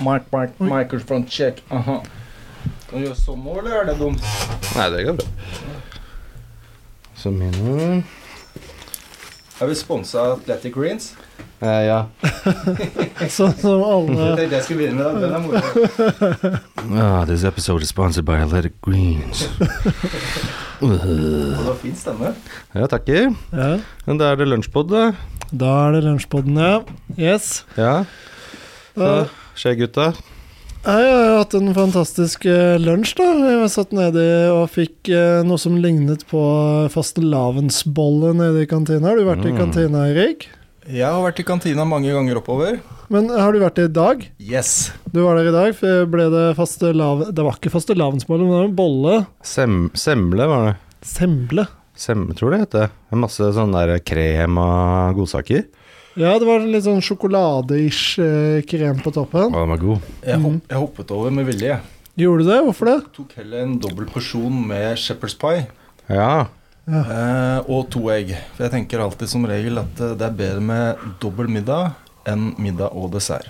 Mic, mic, microphone check. Aha. Kan du gjøre sånn nå, eller er det dumt? Nei, det går bra. Så mine Er vi sponsa av Athletic Greens? eh, Ja. Sånn som alle Jeg tenkte jeg skulle begynne med den. Den er moro. Ah, this episode is sponsored by Athletic Greens. Det var fin stemme. ja, takker. Ja, Men da er det lunsjpod, da. da er det lunsjpodden, ja. Yes. Ja. Så skjer gutta. jeg har hatt en fantastisk eh, lunsj, da. Jeg satt nedi og fikk eh, noe som lignet på fastelavnsbolle nede i kantina. Har du vært i Mm. kantina, Erik? Jeg har vært i kantina mange ganger oppover. Men har du vært der i dag? Yes. Du var der i dag. for Ble det fastelavn... Det var ikke fastelavnsbolle, men det var en bolle. Sem semle var det. Semble. Sem, tror det heter. En masse sånn der krem og godsaker. Ja, det var litt sånn sjokolade-ish eh, krem på toppen. Ja, den var god. Jeg, hopp, jeg hoppet over med vilje. Gjorde du det? Hvorfor det? Tok heller en dobbel porsjon med shepherd's pie Ja. eh, og to egg. For jeg tenker alltid som regel at eh, det er bedre med dobbel middag enn middag og dessert.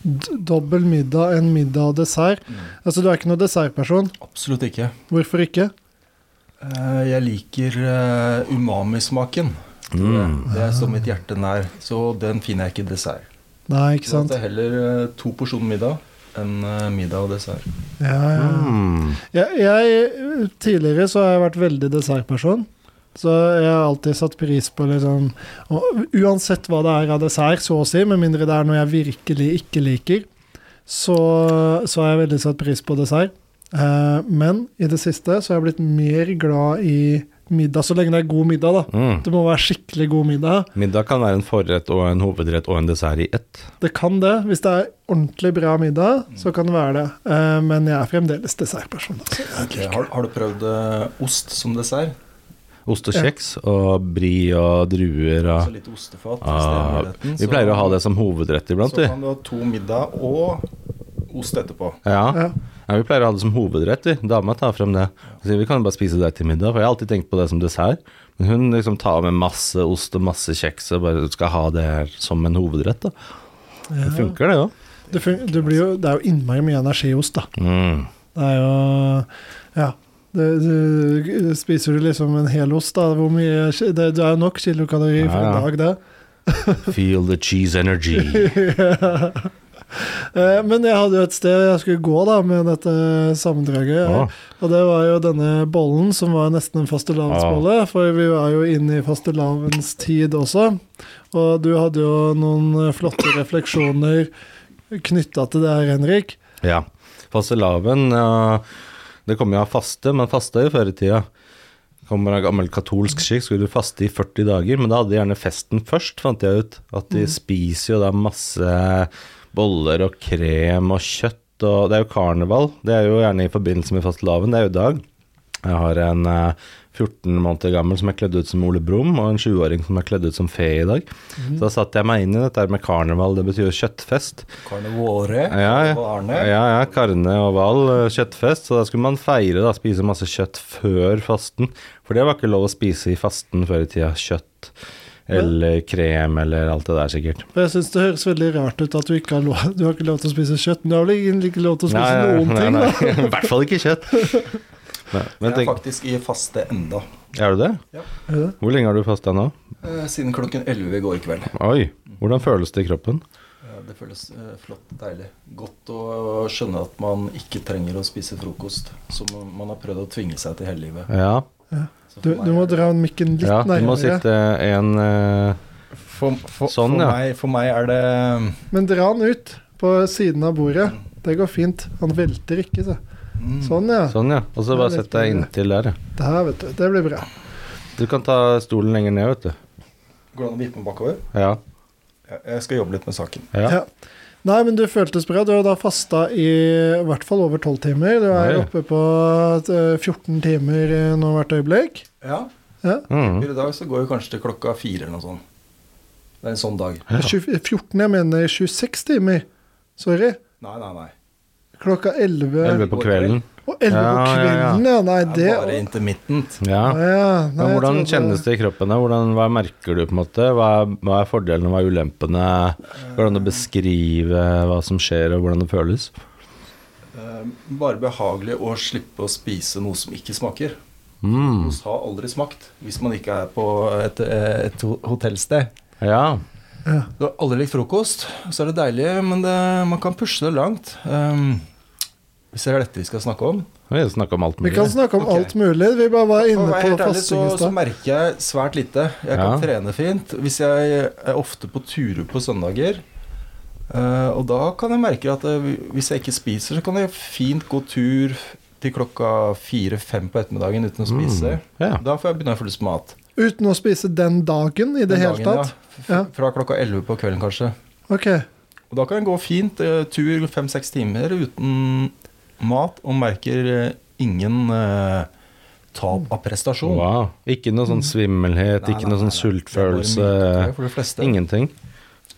D dobbel middag, enn middag og dessert. Altså, du er ikke noen dessertperson. Absolutt ikke. Hvorfor ikke? Eh, jeg liker eh, umami-smaken. Mm. Det står mitt hjerte nær, så den finner jeg ikke i dessert. Nei, ikke Så sant? det er heller eh, to porsjoner middag enn eh, middag og dessert. Ja, ja. Mm. Jeg, jeg, tidligere så har jeg vært veldig dessertperson. Så jeg har alltid satt pris på liksom og Uansett hva det er av dessert, så å si, med mindre det er noe jeg virkelig ikke liker, så, så har jeg veldig satt pris på dessert. Eh, men i det siste så har jeg blitt mer glad i middag, så lenge det er god middag, da. Mm. Det må være skikkelig god middag. Middag kan være en forrett og en hovedrett og en dessert i ett. Det kan det. Hvis det er ordentlig bra middag, så kan det være det. Uh, men jeg er fremdeles dessertperson. Altså. Okay. Har, har du prøvd uh, ost som dessert? Ost og kjeks og brie og druer og Altså litt ostefat. ah. Vi Så- pleier å ha det som hovedrett iblant, Så kan du ha to middag og ost etterpå. Ja. Ja. ja, vi pleier å ha det som hovedrett, vi. Dama tar frem det. Så vi kan jo bare spise det til middag, for jeg har alltid tenkt på det som dessert. Men hun liksom tar med masse ost og masse kjeks og bare skal ha det her som en hovedrett, da. Det Ja. funker, det òg. Det, fun det, blir jo, det er jo innmari mye energi i ost, da. Mm. Det er jo Ja. Det, du, spiser du liksom en hel ost, da, hvor mye Det, det er jo nok kilokalorier for Ja, For en dag, det. Feel the cheese energy. Eh, Men jeg hadde jo et sted jeg skulle gå da med dette sammendraget. Ja. Og det var jo denne bollen som var nesten en fastelavnsbolle, for vi var jo inne i fastelavnstid også. Og du hadde jo noen flotte refleksjoner knytta til det her, Henrik. ja. Fastelavn, ja, det kommer jo av faste. men fasta jo før i tida. Kommer av gammel katolsk skikk, skulle du faste i 40 dager, men da hadde de gjerne festen først, fant jeg ut. At de spiser jo da masse boller og krem og kjøtt, og det er jo karneval. Det er jo gjerne i forbindelse med fastelavn, det er jo i dag. Jeg har en eh, 14 måneder gammel som er kledd ut som Ole Brumm, og en 20-åring som er kledd ut som fe i dag. Så da satte jeg meg inn i dette med karneval, det betyr jo kjøttfest. Karnevåre Ja, ja. og Arne. Ja, ja, karne og hval, eh, kjøttfest. Så da skulle man feire, da, spise masse kjøtt før fasten. For det var ikke lov å spise i fasten før i tida. Kjøtt eller krem eller alt det der, sikkert. Jeg syns det høres veldig rart ut at du ikke har lov, du har ikke lov til å spise kjøtt. Men du har vel egentlig ikke lov til å spise Nei, noen nei, ting, nei, da? I hvert fall ikke kjøtt. Nei, men Jeg er tenk, faktisk i faste enda. er du det? Det? Hvor lenge har du fasta nå? Eh, Siden klokken 11 i går kveld. Oi, hvordan føles det i kroppen? Eh, Det føles eh, flott, deilig. Godt å skjønne at man ikke trenger å spise frokost, som man har prøvd å tvinge seg til hele livet. Ja, Så Du, du må dra mikken litt ja du må sitte en uh, for, for, Sånn, for, ja. meg, for meg er det Men dra den ut på siden av bordet. Det går fint. Han velter ikke, så. mm, Sånn, ja. Sånn, ja. Og så bare sett deg inntil der, ja. Det her, vet du. Det blir bra. Du kan ta stolen lenger ned, vet du. Går det an å vippe den bakover? Ja. Ja, Jeg skal jobbe litt med saken. ja. Ja. Nei, men du føltes bra. Du har da fasta i, i hvert fall over 12 timer. Du er Nei. oppe på eh, 14 timer eh, nå hvert øyeblikk. Ja. Ja. Mm. I dag så går vi kanskje til klokka fire eller noe sånt. Det er en sånn dag. Ja. 20 14, jeg mener 26 timer. Sorry. Nei, nei, nei. Klokka 11. 11 på kvelden. Og 11 på Ja, ja, ja. kvelden, ja. Nei, Det det er bare intermittent. Ja. Nei, Men hvordan kjennes det i kroppen? Hvordan, hva merker du, på en måte? Hva er, hva er fordelene, hva er ulempene? Hvordan det beskriver hva som skjer, og hvordan det føles? Eh, Bare behagelig å slippe å spise noe som ikke smaker. Mm. Frokost har aldri smakt hvis man ikke er på et, et hotellsted. Ja. Du har aldri likt frokost, så er det deilig, men det, man kan pushe det langt. Um, hvis det er dette vi skal snakke om. Vi snakke om alt Vi kan snakke om okay. alt mulig. Vi bare var inne være på fasting så, stad. så merker jeg svært lite. Jeg kan Ja. trene fint. Hvis jeg er ofte på turer på søndager, eh, og da kan jeg merke at eh, hvis jeg ikke spiser, så kan jeg fint gå tur til klokka fire-fem på ettermiddagen uten å spise. Mm. Ja. Da får jeg begynne å få lyst på mat. Uten å spise den dagen i det Den hele dagen, tatt? Ja. F- Fra klokka elleve på kvelden, kanskje. Ok. Og da kan jeg gå fint eh, tur fem-seks timer uten mat, og merker eh, ingen eh, tap av prestasjon. Wow. Ikke noe sånn svimmelhet, Nei, ikke nei, noe sånn nei, sultfølelse. Det. Ingenting.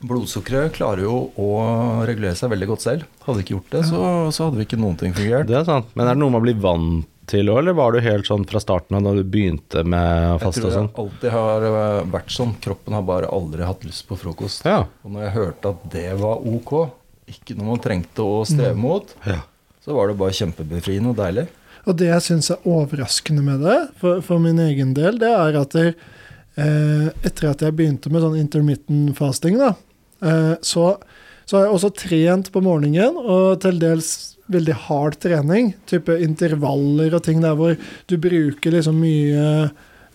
Blodsukkeret klarer jo å regulere seg veldig godt selv. Hadde ikke gjort det, så, så hadde vi ikke noen ting fungert. Det er sant. Men er det noe man blir vant til òg, eller var du helt sånn fra starten av da du begynte med å faste tror sånn? jeg sånn? alltid har eh, vært sånn. Kroppen har bare aldri hatt lyst på frokost. Ja. Og når jeg hørte at det var ok, ikke noe man trengte å streve mot, ja. Så var det bare kjempebefriende og deilig. Og det jeg syns er overraskende med det, for, for min egen del, det er at der, eh, etter at jeg begynte med sånn intermittent fasting, da, eh, så, så har jeg også trent på morgenen, og til dels veldig hard trening. Type intervaller og ting der hvor du bruker liksom mye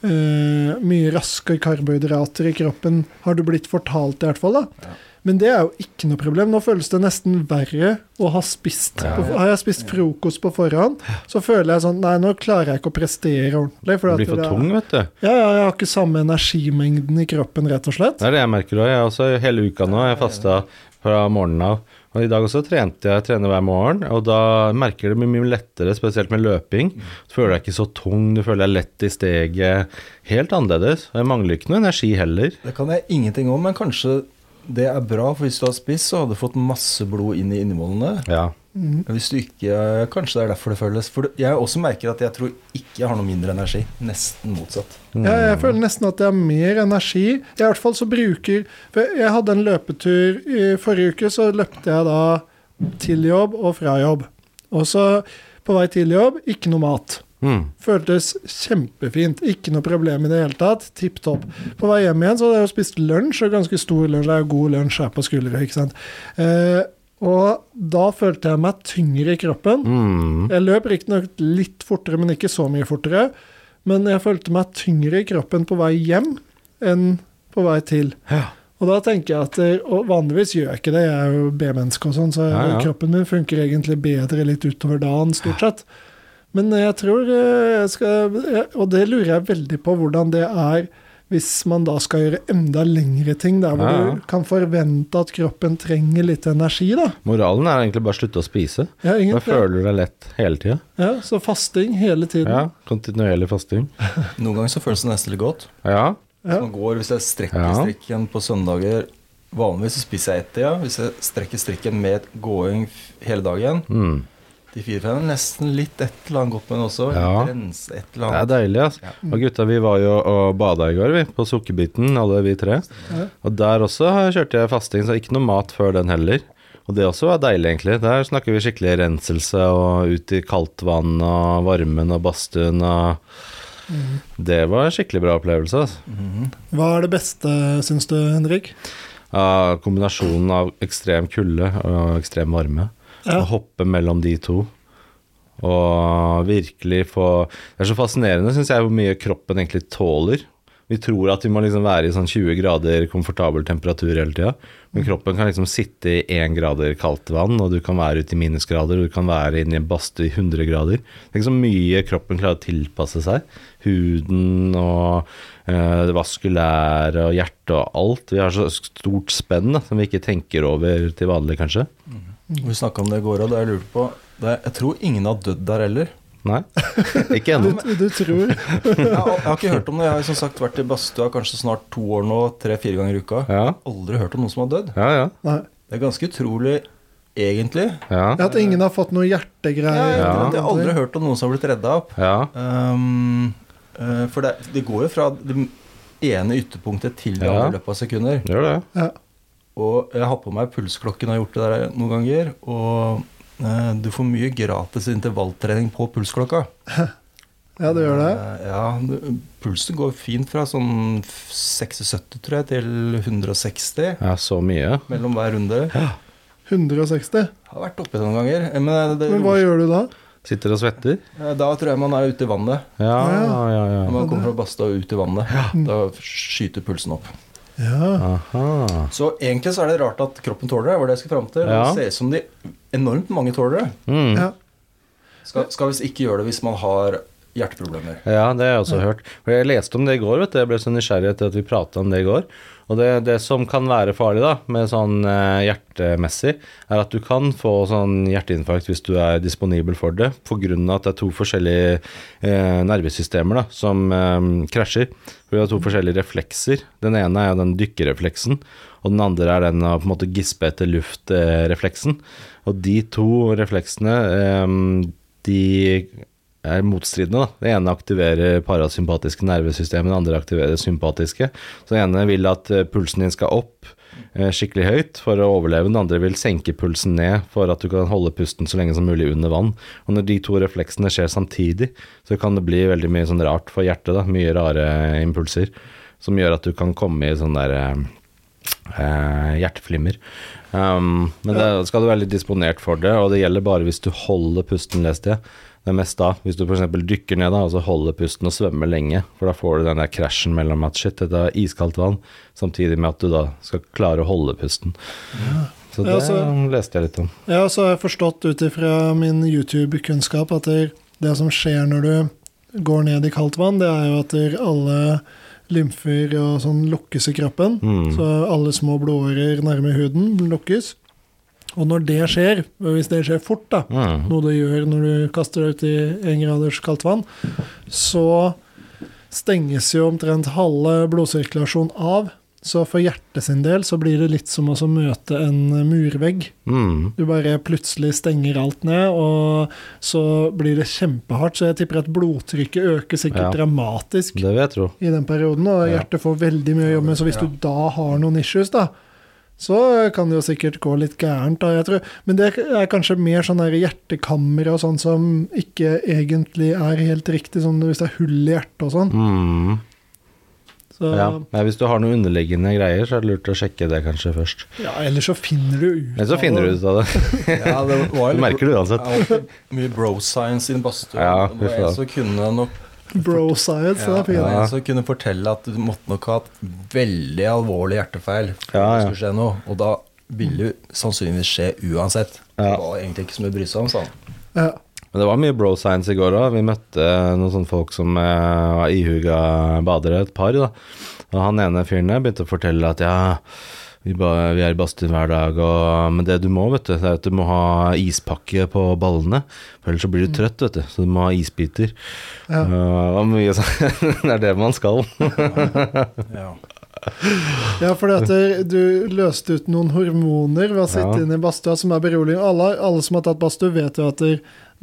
eh, mye raske karbohydrater i kroppen, har du blitt fortalt i hvert fall. da. Ja. Men det er jo ikke noe problem. Nå føles det nesten verre å ha spist Ja. ja. Har jeg spist frokost på forhånd, så føler jeg sånn Nei, nå klarer jeg ikke å prestere ordentlig. Du blir for det tung, vet du. Ja, ja, jeg har ikke samme energimengden i kroppen, rett og slett. Det er det jeg merker òg. Jeg også hele uka nå. Jeg fasta fra morgenen av. Og i dag også trente jeg trener hver morgen, og da merker det mye lettere, spesielt med løping. Så føler jeg ikke så tung, du føler deg lett i steget. Helt annerledes. Og jeg mangler ikke noe energi heller. Det kan jeg ingenting om, men kanskje det er bra, for hvis du hadde spist, så hadde du fått masse blod inn i innvollene. Ja. Mm. Hvis du ikke Kanskje det er derfor det føles. For jeg også merker at jeg tror ikke jeg har noe mindre energi. Nesten motsatt. Ja, jeg føler nesten at jeg har mer energi. I hvert fall så bruker For jeg hadde en løpetur i forrige uke, så løpte jeg da til jobb og fra jobb. Og så på vei til jobb, ikke noe mat. Mm. Føltes kjempefint. Ikke noe problem i det hele tatt. Tipp topp. På vei hjem igjen så hadde jeg jo spist lunsj, og ganske stor lunsj. Det er jo god lunsj her på Skullerøy, ikke sant. Eh, og da følte jeg meg tyngre i kroppen. Mm. Jeg løp riktignok litt fortere, men ikke så mye fortere. Men jeg følte meg tyngre i kroppen på vei hjem enn på vei til. Ja. Og da tenker jeg at Og vanligvis gjør jeg ikke det, jeg er jo B-menneske og sånn, så Ja, ja. kroppen min funker egentlig bedre litt utover dagen, stort sett. Men jeg tror eh, jeg skal Og det lurer jeg veldig på hvordan det er hvis man da skal gjøre enda lengre ting, der hvor Ja, ja. du kan forvente at kroppen trenger litt energi, da. Moralen er egentlig bare å slutte å spise. Ja, Da føler du deg lett hele tida. Ja, så fasting hele tiden. Ja. Kontinuerlig fasting. Noen ganger så føles det nesten litt godt. Ja. Hvis man går, hvis jeg strekker Ja. strikken på søndager Vanligvis så spiser jeg ett-tida. Hvis jeg strekker strikken med gåing hele dagen Mm. De fire-fem nesten litt et eller annet godt med den også. Ja. Rens, et Det er deilig, altså. Ja. Og gutta, vi var jo og bada i går, vi. På Sukkerbiten, alle vi tre. Ja. Og der også kjørte jeg fasting, så ikke noe mat før den heller. Og det også var deilig, egentlig. Der snakker vi skikkelig renselse og ut i kaldt vann og varmen og badstuen og Det var en skikkelig bra opplevelse, altså. Mm. Hva er det beste, syns du, Henrik? Uh, kombinasjonen av ekstrem kulde og ekstrem varme. Ja. Å hoppe mellom de to. Og virkelig få Det er så fascinerende, syns jeg, hvor mye kroppen egentlig tåler. Vi tror at vi må liksom være i sånn 20 grader komfortabel temperatur hele tida. Men kroppen kan liksom sitte i 1 grader kaldt vann, og du kan være ute i minusgrader, og du kan være inne i en badstue i 100 grader. Tenk så mye kroppen klarer å tilpasse seg. Huden og eh, det vaskulære og hjertet og alt. Vi har så stort spenn da, som vi ikke tenker over til vanlig, kanskje. Vi snakka om det i går, og det jeg lurte på det er, Jeg tror ingen har dødd der heller. Nei, ikke ennå. Du, du tror Jeg har, jeg har ikke hørt om det. Jeg har som sagt vært i badstua kanskje snart to år nå, tre-fire ganger i uka. Ja, Aldri hørt om noen som har dødd. ja. ja. Det er ganske utrolig egentlig. Ja. At ingen har fått noe hjertegreier. Ja. jeg har aldri hørt om noen som har blitt redda opp. ja. Um, uh, for det, det går jo fra det ene ytterpunktet til det Ja. andre i løpet av sekunder. Gjør det. Ja. Og jeg har på meg pulsklokken og har gjort det der noen ganger. Og eh, du får mye gratis intervalltrening på pulsklokka. ja, det gjør det. Eh, ja, du- pulsen går fint fra sånn 76, tror jeg, til 160 Ja, så mye. mellom hver runde. 160. Jeg Har vært oppi det noen ganger. eh, Men, det, Men hva gjør du da? Sitter og svetter. Eh, Da tror jeg man er ute i vannet. Ja, ja, Når ja. man kommer fra badstua og ut i vannet. Da skyter pulsen opp. Ja. Så egentlig så er det rart at kroppen tåler det. Det var det jeg skulle fram til. Ja. Det ser ut som de enormt mange tåler det. Mm. ja. Skal, skal visst ikke gjøre det hvis man har hjerteproblemer. Ja, det har jeg også hørt. For jeg leste om det i går, vet du. Jeg ble så nysgjerrig etter at vi prata om det i går. Og det, det som kan være farlig da, med sånn eh, hjertemessig, er at du kan få sånn hjerteinfarkt hvis du er disponibel for det, pga. at det er to forskjellige eh, nervesystemer da, som eh, krasjer. For vi har to forskjellige reflekser. Den ene er jo den dykkerrefleksen, og den andre er den å på en måte gispe etter luft-refleksen. Og de to refleksene, eh, de er motstridende. Da. Det ene aktiverer parasympatiske nervesystem, det andre aktiverer sympatiske. Så det ene vil at eh, pulsen din skal opp eh, skikkelig høyt for å overleve, den andre vil senke pulsen ned for at du kan holde pusten så lenge som mulig under vann. Og når de to refleksene skjer samtidig, så kan det bli veldig mye sånn rart for hjertet. Da. Mye rare impulser som gjør at du kan komme i sånn der eh, eh, hjerteflimmer. Um, men det skal du være litt disponert for det, og det gjelder bare hvis du holder pusten, leste jeg. Det er mest da, hvis du f.eks. dykker ned da, og så holder pusten og svømmer lenge, for da får du den der krasjen mellom at shit, dette er iskaldt vann, samtidig med at du da skal klare å holde pusten. Så det Ja, så- leste jeg litt om. Ja, så har jeg forstått ut ifra min YouTube-kunnskap at det, det som skjer når du går ned i kaldt vann, det er jo at alle lymfer og sånn lukkes i kroppen. Mm. Så alle små blodårer nærme huden lukkes. Og når det skjer, hvis det skjer fort, da, Mm. noe det gjør når du kaster deg ut i én graders kaldt vann, så stenges jo omtrent halve blodsirkulasjonen av. Så for hjertet sin del så blir det litt som å møte en murvegg. Mm. Du bare plutselig stenger alt ned, og så blir det kjempehardt. Så jeg tipper at blodtrykket øker sikkert Ja. dramatisk i den perioden, og hjertet får veldig mye å jobbe med. Så hvis du da har noen issues, da, så kan det jo sikkert gå litt gærent. Da, jeg tror. Men det er kanskje mer sånn hjertekammer og sånn som ikke egentlig er helt riktig, sånn hvis det er hull i hjertet og sånn. Mm. Så, Ja. ja. Nei, hvis du har noen underliggende greier, så er det lurt å sjekke det kanskje først. Ja, Eller så finner du ut eller så finner du ut av det. Ja, det var Du merker det uansett. Ja, mye bro science i en badstue. Ja, det så kunne nok Bro science, det er fint. Ja. så kunne fortelle at du måtte nok ha hatt veldig alvorlig hjertefeil for Ja, ja. det skulle skje noe. Og da ville det sannsynligvis skje uansett. Ja. Det var egentlig ikke så mye å bry seg om, sa han. Ja. Men det var mye bro science i går òg. Vi møtte noen sånne folk som eh, var ihuga badere, et par. da. Og han ene fyren der begynte å fortelle at ja, vi, ba, vi er i badstuen hver dag, og, men det du må, vet du, det er at du må ha ispakke på ballene. For ellers så blir du trøtt, vet du. Så du må ha isbiter. Ja. Uh, og mye sånn Det er det man skal. Ja. Ja, fordi at du løste ut noen hormoner ved å sitte Ja. inne i badstua som er beroligende. Alle, alle som har tatt badstue, vet jo at det,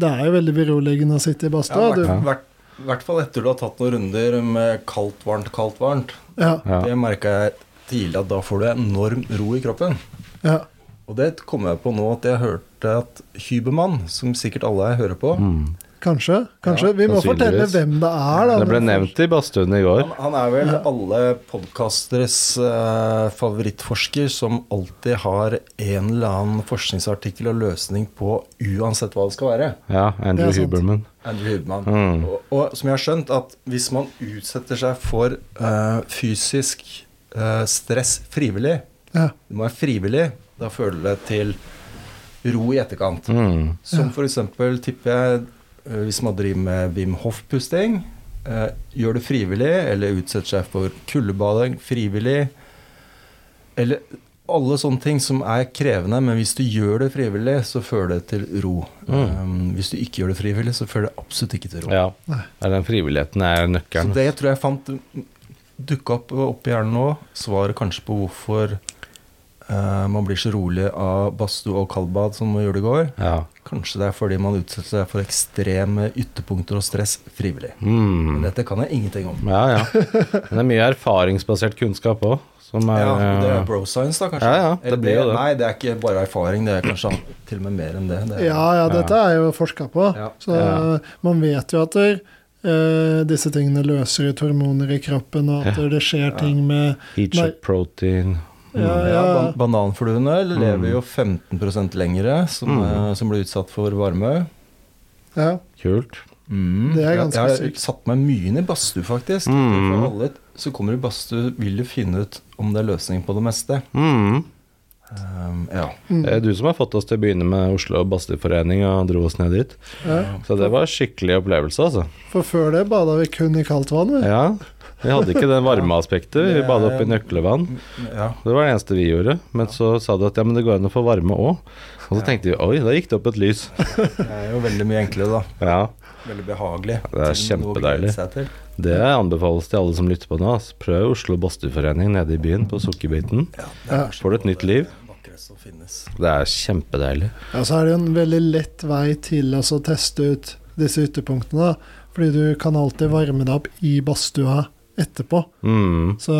er jo veldig beroligende å sitte i Ja, badstua. hvert, Du, hvert, hvert fall etter du har tatt noen runder med kaldt, varmt, kaldt, varmt. ja, Ja. Det merka jeg tidlig at da får du enorm ro i kroppen. ja. Og det kom jeg på nå at jeg hørte at Hybermann, som sikkert alle her hører på Mm. Kanskje. kanskje. Ja, Vi må fortelle hvem det er, da. Det ble nevnt i badstuen i går. han, han er vel alle podkasteres eh, favorittforsker som alltid har en eller annen forskningsartikkel og løsning på uansett hva det skal være. Ja, Andrew er. Huberman. Andrew Huberman. Mm. Og, og som jeg har skjønt, at hvis man utsetter seg for eh, fysisk eh, stress frivillig Ja. Du må være frivillig. Da føler det til ro i etterkant. Mm. Som for eksempel, tipper jeg, eh, hvis man driver med Wim Hof-pusting, eh, gjør det frivillig, eller utsetter seg for kuldebading frivillig, eller alle sånne ting som er krevende, men hvis du gjør det frivillig, så fører det til ro. Mm. Um, hvis du ikke gjør det frivillig, så fører det absolutt ikke til ro. Ja. ja, den frivilligheten er nøkkelen. Så det tror jeg fant dukka opp i hjernen nå. Svaret kanskje på hvorfor uh, man blir så rolig av badstue og kaldbad som man gjorde i går. Ja. Kanskje det er fordi man utsetter seg for ekstreme ytterpunkter og stress frivillig. Mm. Men dette kan jeg ingenting om. ja, ja. Men det er mye erfaringsbasert kunnskap òg, som er Ja, det er eh, bro science, da, kanskje? Ja, ja, det blir jo det. Nei, det er ikke bare erfaring, det er kanskje til og med mer enn det. det er, Ja, ja, dette er jo forska på. Ja. Så Ja. man vet jo at det, eh, disse tingene løser ut hormoner i kroppen, og at Ja. det skjer ting med Heat up protein. Ja, Ja, ja. ban bananfluene lever Mm. jo 15% lengre, som, Mm. uh, som blir utsatt for varme. Ja. Kult. Mm. Det er ganske jeg, jeg sykt. har satt meg mye inn i badstue, faktisk. Mm. For alle som kommer i badstue, vil du finne ut om det er løsning på det meste. Mm. Um, ja. Mm. Det er du som har fått oss til å begynne med Oslo Badstueforening og dro oss ned dit. ja. Så det var skikkelig opplevelse, altså. For før det bada vi kun i kaldt vann. vi. Ja. Vi hadde ikke det varmeaspektet. Vi bada er- oppi nøklevann. ja. Det var det eneste vi gjorde. Men så sa du at ja, men det går an å få varme òg. Og så Ja. tenkte vi oi, da gikk det opp et lys. Det er jo veldig mye enklere, da. Ja. Veldig behagelig. Det er kjempedeilig. Det anbefales til alle som lytter på nå. Prøv Oslo Badstueforening nede i byen, på Sukkerbiten. Ja, Får du et nytt liv? Det er kjempedeilig. Ja, så er det jo en veldig lett vei til altså, å teste ut disse ytterpunktene. da. Fordi du kan alltid varme deg opp i badstua etterpå. Mm. Så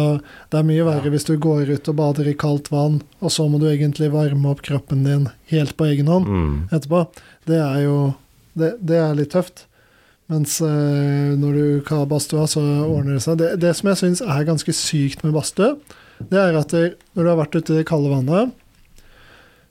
det er mye verre hvis du går ut og bader i kaldt vann, og så må du egentlig varme opp kroppen din helt på egen hånd Mm. etterpå. Det er jo Det, det er litt tøft. Mens eh, når du har badstua, så ordner det seg. Det, det som jeg syns er ganske sykt med badstue, det er at det, når du har vært ute i det kalde vannet,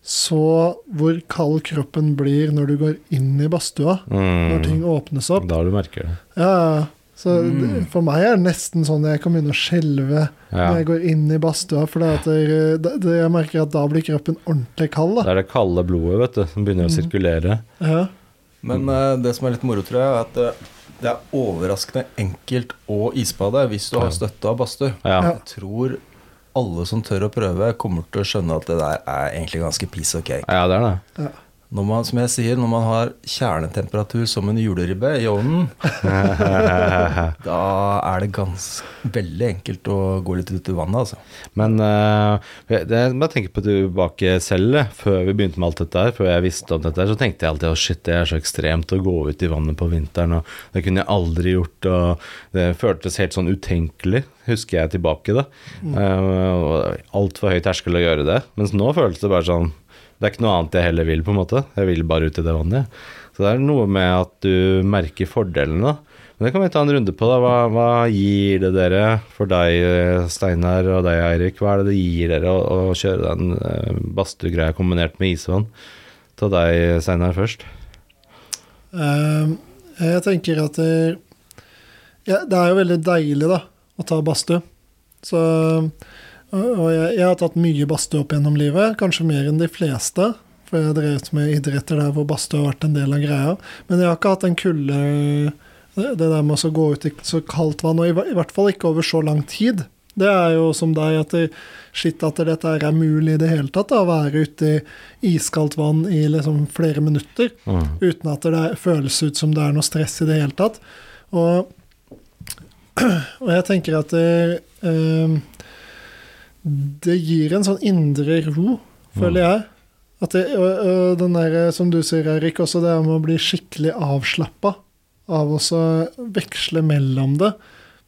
så hvor kald kroppen blir når du går inn i badstua, når ting Mm. åpnes opp. Da du merker det. Ja. Så Mm. det, for meg er det nesten sånn jeg kan begynne å skjelve Ja. når jeg går inn i badstua, for det at det, det, det, jeg merker at da blir kroppen ordentlig kald. Det Da. er det kalde blodet, vet du, som begynner å Mm. sirkulere. Ja. Men uh, det som er litt moro, tror jeg, er at eh, det er overraskende enkelt å isbade hvis du har støtte av badstue. Ja. Ja. Jeg tror alle som tør å prøve, kommer til å skjønne at det der er egentlig ganske piece of cake. ja, det er det. Når man, som jeg sier, når man har kjernetemperatur som en juleribbe i ovnen, da er det ganske veldig enkelt å gå litt ut i vannet, altså. Men uh, det, jeg bare tenker på tilbake selv, eh, før vi begynte med alt dette her, før jeg visste om dette her, så tenkte jeg alltid oh shit, det er så ekstremt å gå ut i vannet på vinteren, og det kunne jeg aldri gjort, og det føltes helt sånn utenkelig, husker jeg tilbake da. Uh, Altfor høy terskel å gjøre det, mens nå føles det bare sånn, det er ikke noe annet jeg heller vil på en måte, jeg vil bare ut i det vannet. Så det er noe med at du merker fordelene. Men det kan vi ta en runde på da. Hva, hva gir det dere for deg, eh, Steinar, og deg, Eirik? Hva er det det gir dere å, å kjøre den uh, badstuegreia kombinert med isvann? Ta deg, Steinar, først. Uh, jeg tenker at det, ja, det er jo veldig deilig da, å ta badstue. Så Og jeg, jeg har tatt mye badstue opp gjennom livet, kanskje mer enn de fleste. For jeg har drevet med idretter der hvor badstue har vært en del av greia. Men jeg har ikke hatt den kulde Det det der med å gå ut i så kaldt vann, og i, i hvert fall ikke over så lang tid. Det er jo som deg at det, shit at dette er mulig i det hele tatt. da, Å være ute i iskaldt vann i liksom flere minutter Mm. uten at det føles ut som det er noe stress i det hele tatt. Og, og jeg tenker at det, eh, det gir en sånn indre ro, føler jeg. At det, og, og den der, som du sier, Erik, også det med å bli skikkelig avslappa av å veksle mellom det.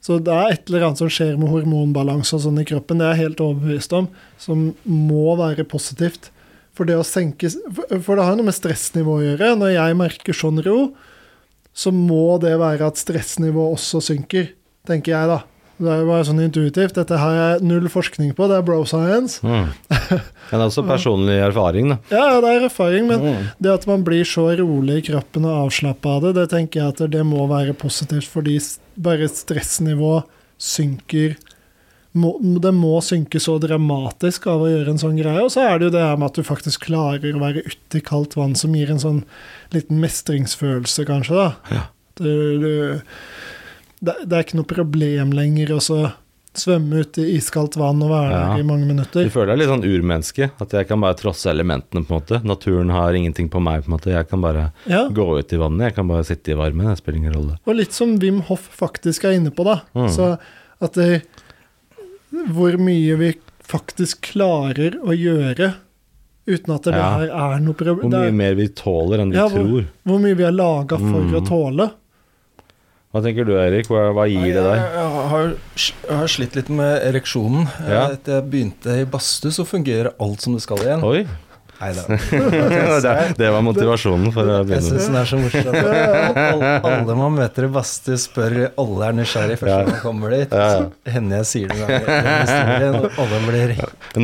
Så det er et eller annet som skjer med hormonbalanse og sånn i kroppen, det er jeg helt overbevist om, som må være positivt. For det å senke For for det har noe med stressnivå å gjøre. Når jeg merker sånn ro, så må det være at stressnivået også synker, tenker jeg, da. Det er jo bare sånn intuitivt. Dette har jeg null forskning på, det er bro science. Mm. Men også personlig erfaring, da. Ja, det er erfaring, men Mm. det at man blir så rolig i kroppen og avslappa av det, det tenker jeg at det må være positivt, fordi bare stressnivået synker Det må synke så dramatisk av å gjøre en sånn greie. Og så er det jo det her med at du faktisk klarer å være ute i kaldt vann, som gir en sånn liten mestringsfølelse, kanskje, da. Ja. Du, du, det, det er ikke noe problem lenger å så svømme ut i iskaldt vann og være Ja. der i mange minutter. Du føler deg litt sånn urmenneske, at jeg kan bare trosse elementene, på en måte. Naturen har ingenting på meg, på en måte. Jeg kan bare Ja. gå ut i vannet, jeg kan bare sitte i varmen, det spiller ingen rolle. Og litt som Wim Hoff faktisk er inne på, da. Mm. Så at det, hvor mye vi faktisk klarer å gjøre uten at det Ja. her er noe problem. Hvor mye er, mer vi tåler enn vi Ja, hvor- tror. hvor mye vi er laga for Mm. å tåle. Hva tenker du, Erik? Hva, hva gir det deg? jeg, har, jeg har slitt litt med ereksjonen. Ja. Etter jeg begynte i badstue, så fungerer alt som det skal igjen. Oi! Nei det, det var motivasjonen for å begynne. Jeg synes syns den er så morsom. Alle, alle man møter i badstue, spør Alle er nysgjerrig først Ja. når man kommer dit. Ja, hender jeg sier det den historien, og alle blir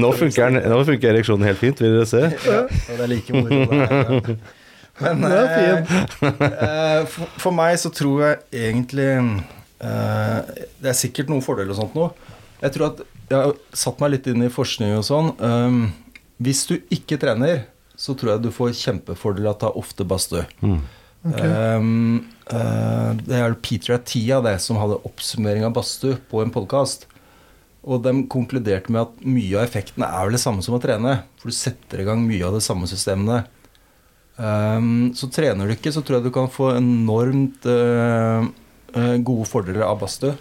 nå funker, nå funker ereksjonen helt fint, vil dere se? Ja, og det er like moro. Men Det er eh, eh, for, for meg så tror jeg egentlig eh, Det er sikkert noen fordeler og sånt nå. Jeg tror at jeg har satt meg litt inn i forskning og sånn. Um, hvis du ikke trener, så tror jeg du får kjempefordel av å ta ofte badstue. Mm. Okay. Um, uh, det er Peter Atia det, som hadde oppsummering av badstue på en podkast. Og de konkluderte med at mye av effekten er vel det samme som å trene. For du setter i gang mye av de samme systemene. Um, så trener du ikke, så tror jeg du kan få enormt uh, uh, gode fordeler av badstue.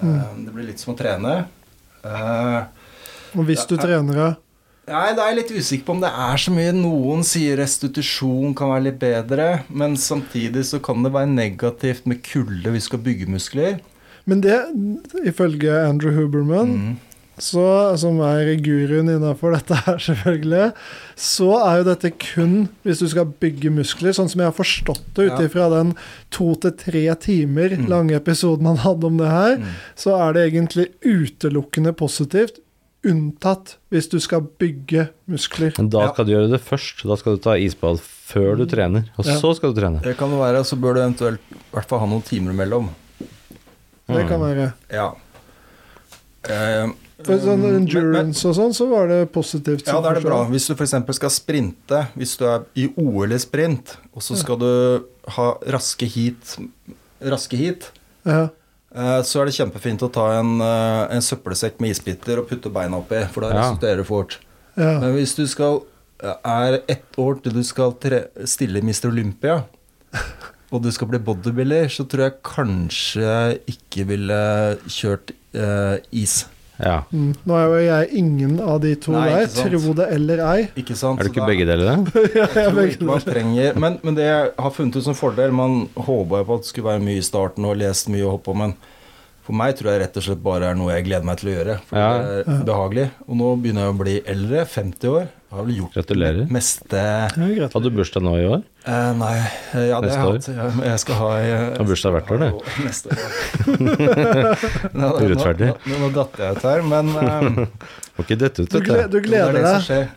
Mm. det blir litt som å trene. Eh, Og hvis du Ja, trener, da? Nei, da er jeg litt usikker på om det er så mye. Noen sier restitusjon kan være litt bedre, men samtidig så kan det være negativt med kulde hvis du skal bygge muskler. Men det, ifølge Andrew Huberman, Mm. Så, som er guruen innafor dette her, selvfølgelig, så er jo dette kun hvis du skal bygge muskler, sånn som jeg har forstått det ut Ja. den to til tre timer Mm. lange episoden han hadde om det her, Mm. så er det egentlig utelukkende positivt, unntatt hvis du skal bygge muskler. Men da Ja. du gjøre det først. Da skal du ta isbad før du trener, og Ja. så skal du trene. Det kan det være, så bør du eventuelt i hvert fall ha noen timer imellom. Det kan Mm. være. Ja. Eh, For sånn men- men- endurance og sånn, så var det positivt. Ja, da er det bra. Hvis du f.eks. skal sprinte, hvis du er i OL i sprint, og så skal du ha raske heat, raske heat Ja. eh, så er det kjempefint å ta en, eh, en søppelsekk med isbiter og putte beina oppi, for da resulterer det fort. ja. Men hvis du skal er ett år til du skal tre, stille Mr. Olympia, og du skal bli bodybuilder, så tror jeg kanskje ikke ville kjørt eh, is. Ja. Mm. Nå er jo jeg ingen av de to Nei, der, tro det eller ei. Ikke sant? Er du ikke da- begge deler, da? ja, jeg tror begge ikke man deler. trenger, men, men det jeg har funnet ut som fordel Man håpa på at det skulle være mye i starten og lest mye og hoppa, men for meg tror jeg rett og slett bare er noe jeg gleder meg til å gjøre. For Ja. det er behagelig. Og nå begynner jeg å bli eldre, 50 år. Jeg har vel gjort Gratulerer. det meste Ja. Hadde du bursdag nå i år? Eh, nei, eh, ja, det Neste har jeg hatt. Jeg, jeg skal ha jeg, Har bursdag hvert år, du. Neste år. Nå- nå- Nå, nå datt jeg ut her, men um, Får ikke dette ut, gle, du. er gleder det deg.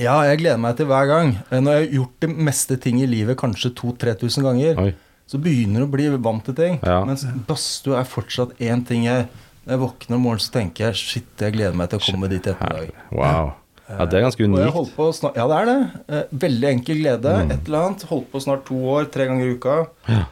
Ja, jeg gleder meg til hver gang. Eh, Når jeg har gjort det meste ting i livet kanskje 2000-3000 ganger, Oi. så begynner du å bli vant til ting. Ja. Mens badstue er fortsatt én ting jeg Når jeg våkner om morgenen, så tenker jeg shit, jeg gleder meg til å komme dit i ettermiddag. Wow. Ja, det er ganske Og jeg unikt. på snart, Ja, det er det. Eh, Veldig enkel glede. Mm. Et eller annet. Holdt på snart to år, tre ganger i uka. Ja.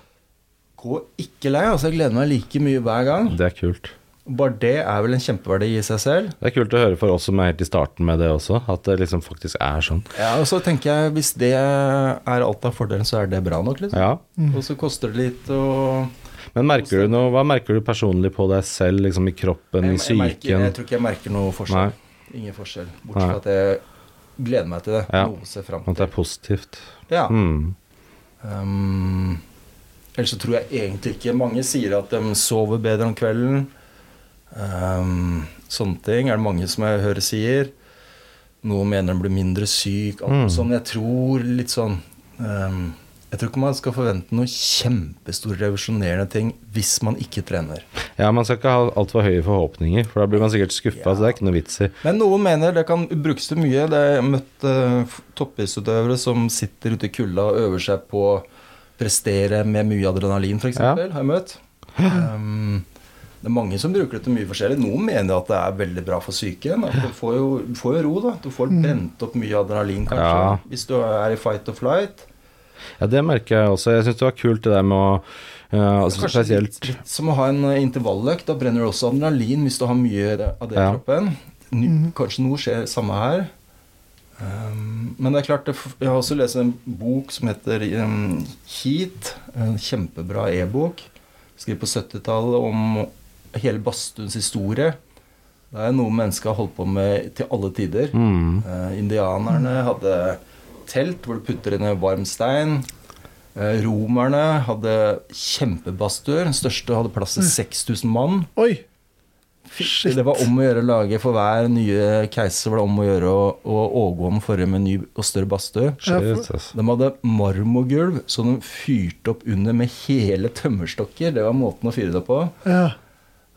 Gå ikke lei. altså Jeg gleder meg like mye hver gang. Det er kult. Bare det er vel en kjempeverdi i seg selv. Det er kult å høre for oss som er helt i starten med det også, at det liksom faktisk er sånn. Ja, Og så tenker jeg hvis det er alt av fordelen, så er det bra nok, liksom. Ja. Og så koster det litt å Men merker du noe, hva merker du personlig på deg selv, liksom i kroppen, i jeg, jeg, merker, psyken? jeg tror ikke jeg merker noe forskjell. Ingen forskjell. Bortsett fra at jeg gleder meg til det. Ja. Noe å se fram At det er positivt. Ja. Mm. Um, ellers så tror jeg egentlig ikke Mange sier at de sover bedre om kvelden. Um, sånne ting er det mange som jeg hører sier. Noen mener de blir mindre syk. Alt Mm. sånn. Jeg tror litt sånn um, Jeg tror ikke man skal forvente noen kjempestore revolusjonerende ting hvis man ikke trener. Ja, man skal ikke ha altfor høye forhåpninger, for da blir man sikkert skuffa, Ja. så det er ikke noe vits i. Men noen mener det kan brukes til mye. Det har møtt uh, toppidrettsutøvere som sitter ute i kulda og øver seg på å prestere med mye adrenalin, f.eks. Ja. Har jeg møtt. Um, det er mange som bruker det til mye forskjellig. Noen mener at det er veldig bra for psyken. Du får jo, får jo ro, da. Du får brent opp mye adrenalin, kanskje. Ja. Hvis du er i fight or flight. Ja, det merker jeg også. Jeg syns det var kult det der med å ja, altså Kanskje Spesielt litt, litt som å ha en eh, intervalløkt. Da brenner du også adrenalin hvis du har mye av det i Ja. kroppen. Ny, Mhm. Kanskje noe skjer samme her. Um, men det er klart, jeg har også lest en bok som heter um, Heat. En kjempebra e-bok. Skrevet på 70-tallet om hele badstuens historie. Det er noe mennesker har holdt på med til alle tider. Mm. Uh, indianerne hadde telt hvor du putter inn en varm stein. Eh, romerne hadde kjempebadstuer. Den største hadde plass til 6000 mann. Oi! Shit. Det var om å gjøre å lage For hver nye keiser var det om å gjøre å, å overgå den forrige med ny og større badstue. De hadde marmorgulv som de fyrte opp under med hele tømmerstokker. Det var måten å fyre det på. Ja.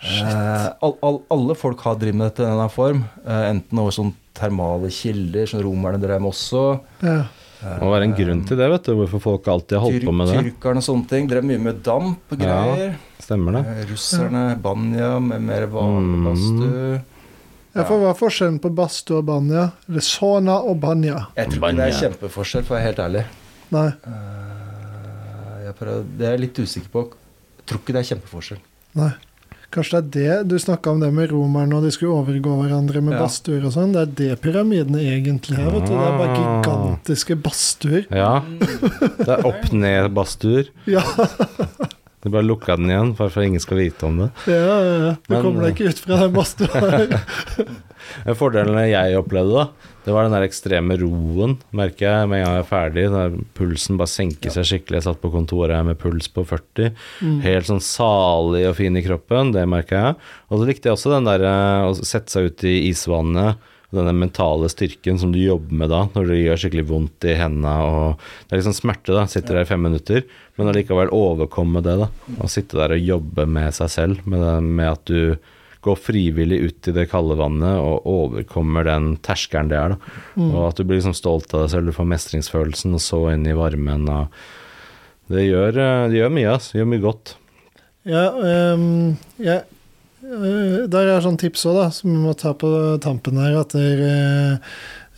Eh, all, all, alle folk har drevet med dette i en form. Eh, enten over sånn termale kilder, som romerne drev med også. ja. Det må være en grunn til det, vet du, hvorfor folk alltid har holdt på med det. Tyrkerne og sånne ting. Drev mye med damp og Ja. Stemmer det? Eh, russerne, banja med mer vanlig Mm. badstue. Ja, for hva er forskjellen på badstue og banja? Eller sauna og banja? Jeg tror ikke det er kjempeforskjell, for å være helt ærlig. Nei. Uh, jeg prøver, det er jeg litt usikker på. Jeg tror ikke det er kjempeforskjell. Nei. Kanskje det er det du snakka om det med romerne og de skulle overgå hverandre med Ja. badstuer og sånn. Det er det pyramidene egentlig er. vet du. Det er bare Ah. gigantiske badstuer. Ja. Det er opp-ned-badstuer. Ja, Du bare lukka den igjen, bare for at ingen skal vite om det. ja, ja. ja. Du Men- kommer deg ikke ut fra den badstua her. En Fordelen jeg opplevde, da, det var den der ekstreme roen, merker jeg, med en gang jeg er ferdig. Der pulsen bare senker seg skikkelig. Jeg satt på kontoret med puls på 40. Mm. Helt sånn salig og fin i kroppen, det merker jeg. Og så likte jeg også den der eh, å sette seg ut i isvannet. Og Denne mentale styrken som du jobber med da, når det gjør skikkelig vondt i hendene. og Det er liksom smerte, da. Sitter der i fem minutter, men allikevel overkomme det. da, Å sitte der og jobbe med seg selv, med, det, med at du går frivillig ut i det kalde vannet og overkommer den terskelen det er. da, Mm. Og at du blir liksom stolt av deg selv, du får mestringsfølelsen, og så inn i varmen. Det gjør, eh, det gjør mye, altså. Det gjør mye godt. Ja, um, jeg, der er sånn tips òg, da, som vi må ta på tampen her. At det er,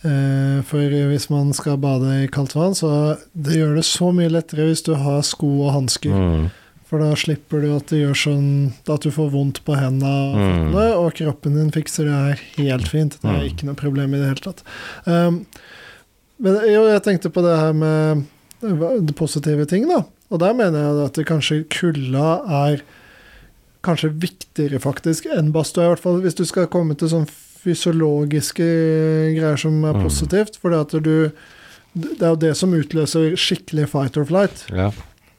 eh, For hvis man skal bade i kaldt vann, så det gjør det så mye lettere hvis du har sko og hansker. Mm. For da slipper du at det gjør sånn at du får vondt på hendene og Mm. og kroppen din fikser det her helt fint. Det er Mm. ikke noe problem i det hele tatt. Um, men jo, jeg tenkte på det her med det positive ting, da. Og der mener jeg at det kanskje kulda er kanskje viktigere faktisk enn badstua, i hvert fall hvis du skal komme til sånn fysiologiske greier som er Mm. positivt. For det er jo det som utløser skikkelig fight or flight. Ja.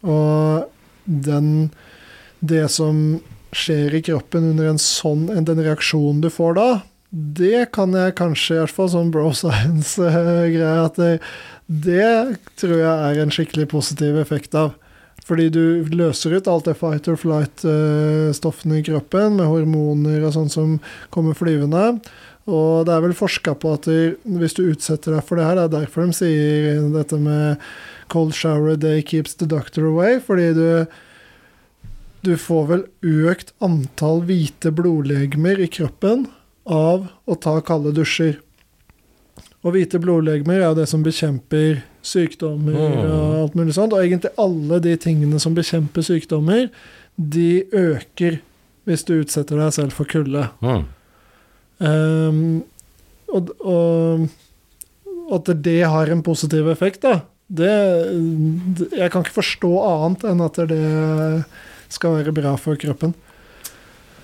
Og den Det som skjer i kroppen under en sånn Den reaksjonen du får da, det kan jeg kanskje, i hvert fall sånn bro science-greie, at det, det tror jeg er en skikkelig positiv effekt av. Fordi du løser ut alt det fight or flight-stoffene i kroppen, med hormoner og sånn som kommer flyvende. Og det er vel forska på at hvis du utsetter deg for det her, det er derfor de sier dette med cold shower a day keeps the doctor away, fordi du du får vel økt antall hvite blodlegemer i kroppen av å ta kalde dusjer. Og hvite blodlegemer er jo det som bekjemper sykdommer Mm. og alt mulig sånt. Og egentlig alle de tingene som bekjemper sykdommer, de øker hvis du utsetter deg selv for kulde. Mm. Um, og, og at det har en positiv effekt, da, det Jeg kan ikke forstå annet enn at det skal være bra for kroppen.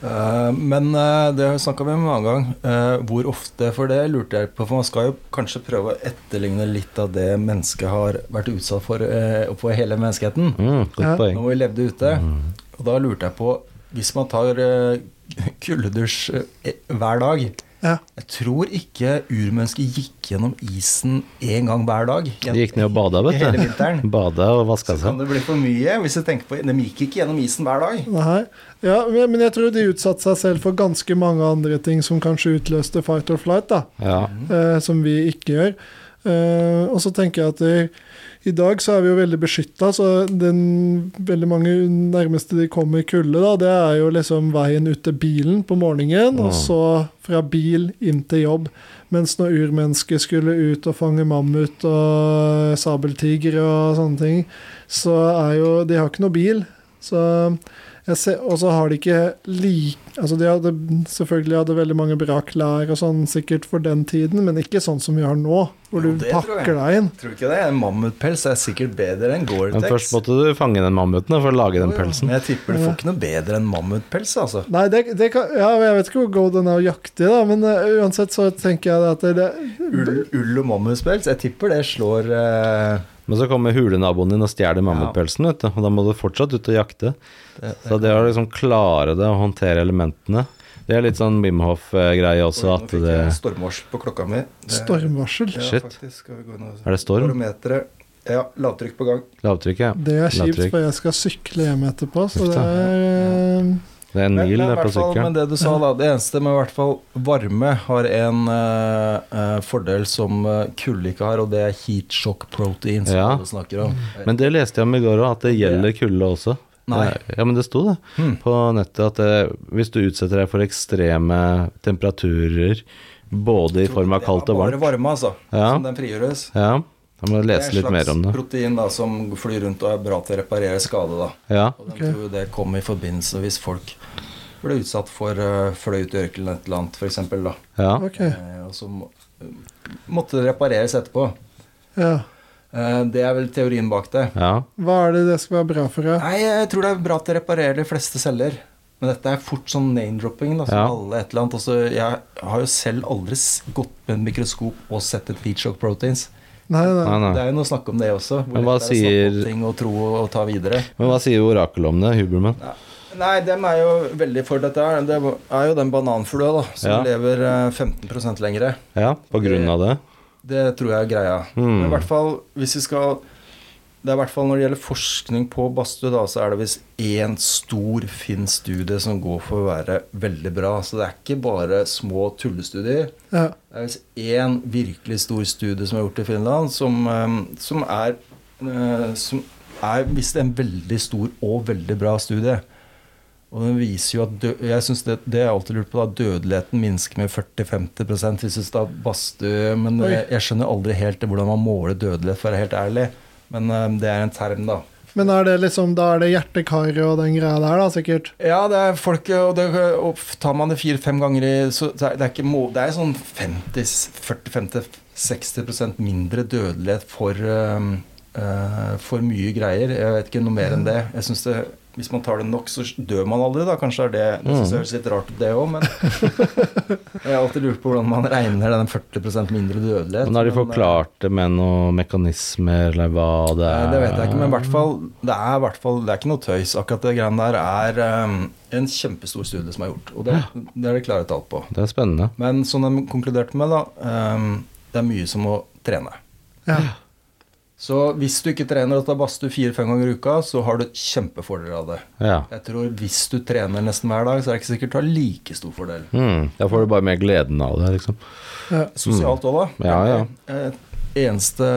Eh, men eh, det snakka vi om en annen gang. Eh, hvor ofte? For det lurte jeg på. For man skal jo kanskje prøve å etterligne litt av det mennesket har vært utsatt for for på hele menneskeheten. Mm, godt Ja. Når vi levde ute. Mm. Og da lurte jeg på Hvis man tar kuldedusj hver dag Ja. Jeg tror ikke urmennesket gikk gjennom isen én gang hver dag. De gikk ned og bada, vet Hele du. vinteren. Bada og vaska Så kan det bli for mye hvis du tenker på De gikk ikke gjennom isen hver dag. Nei. Ja, men men jeg tror de utsatte seg selv for ganske mange andre ting som kanskje utløste fight or flight, da. Ja. eh, som vi ikke gjør. Eh, og så tenker jeg at det, i dag så er vi jo veldig beskytta, så den veldig mange nærmeste de kommer kulde, da, det er jo liksom veien ut til bilen på morgenen, og Mm. så fra bil inn til jobb. Mens når urmennesket skulle ut og fange mammut og sabeltiger og sånne ting, så er jo De har ikke noe bil. Så Og så har de ikke like Altså de hadde selvfølgelig hadde veldig mange bra klær og sånn sikkert for den tiden, men ikke sånn som vi har nå, hvor Jo, du pakker deg inn. Tror du ikke det? En mammutpels er sikkert bedre enn Men først måtte du fange den mammuten for å lage den pelsen. Men jeg tipper du får ikke noe bedre enn mammutpels, altså. Nei, det, det kan, ja, jeg vet ikke hvor god den er å jakte i, da, men uh, uansett så tenker jeg at det, det Ull, ull og mammutpels, jeg tipper det slår eh, Men så kommer hulenaboen din og stjeler mammutpelsen, vet du. Og da må du fortsatt ut og jakte. det, Så det å liksom klare det og håndtere elementene Det er litt sånn Bimhoff-greie også, Oi, at Nå fikk det jeg stormvarsel på klokka mi. Stormvarsel. Ja, Shit. faktisk. Og Er det storm? Barometeret. Ja, lavtrykk på gang. Lavtrykk, ja. Det er kjipt, for jeg skal sykle hjem etterpå, så det er eh, Det er en mil men, på sykkelen. men det du sa da, det eneste med i hvert fall varme har en uh, eh, fordel som uh, kulde ikke har, og det er heat shock protein, som Ja. du snakker om. Men det leste jeg om i går òg, at det gjelder kulde også. Nei. Ja, men det sto det Hmm. på nettet at det, hvis du utsetter deg for ekstreme temperaturer, både i form av kaldt og varmt Det er bare varme, altså, Ja. som den frigjøres. Ja, da må du lese litt mer om Det Det er en slags protein da, som flyr rundt og er bra til å reparere skade. da. Ja, Og de okay. tror det kom i forbindelse hvis folk ble utsatt for uh, fløyt ut i ørkenen et eller annet, f.eks. da. ja. Okay. Uh, og så må, måtte det repareres etterpå. Ja. Eh, det er vel teorien bak det. ja. Hva er det det skal være bra for? Ja? Nei, jeg tror det er bra til å reparere de fleste celler. Men dette er fort sånn name-dropping. da, som Ja. alle et eller annet. Også, jeg har jo selv aldri gått med en mikroskop og sett et heat shock proteins. Nei, nei. Nei, nei. Det er jo noe snakk om det også. Hvor Men hva det er å sier- ting og tro og, ta videre. Men hva sier orakelet om det, Huberman? Nei, dem er jo veldig for dette her. Det er jo den bananflua da, som Ja. lever eh, 15 lengre. Ja, på grunn av det? Det tror jeg er greia. Mm. Men i hvert fall, hvis vi skal Det er i hvert fall Når det gjelder forskning på badstue, så er det visst én stor finn studie som går for å være veldig bra. Så det er ikke bare små tullestudier. Ja. Det er visst én virkelig stor studie som er gjort i Finland, som, eh, som er eh, Som er visst en veldig stor og veldig bra studie. Og den viser jo at dø Jeg synes det, det jeg alltid lurt på, da. Dødeligheten minsker med 40-50 hvis du tar badstue. Men Oi. jeg, skjønner aldri helt hvordan man måler dødelighet, for å være helt ærlig. Men um, det er en term, da. Men er det liksom, da er det hjertekaret og den greia der, da, sikkert? Ja, det er folk Og, det, og tar man det fire-fem ganger i så det er, det er ikke må, Det er sånn 40-50-60% mindre dødelighet for um, uh, For mye greier. Jeg vet ikke noe mer enn det. Jeg synes det Hvis man tar det nok, så dør man aldri, da. Kanskje er det Det synes jeg høres litt rart ut, det òg, men Jeg har alltid lurt på hvordan man regner den 40% mindre dødelighet. Men har de men, eh, forklart det med noen mekanismer, eller hva det Nei, er? Det vet jeg ikke, men i hvert fall Det er hvert fall Det er ikke noe tøys. Akkurat det greiene der er um, en kjempestor studie som er gjort. Og det, det er det klare tall på. Det er spennende. Men som de konkluderte med, da um, Det er mye som å trene. Ja. Så hvis du ikke trener og tar badstue fire-fem ganger i uka, så har du kjempefordeler av det. Ja. Jeg tror hvis du trener nesten hver dag, så er det ikke sikkert du har like stor fordel. Mm, da får du bare mer gleden av det, liksom. Ja. Sosialt òg, da. Mm. Ja, ja. Et eneste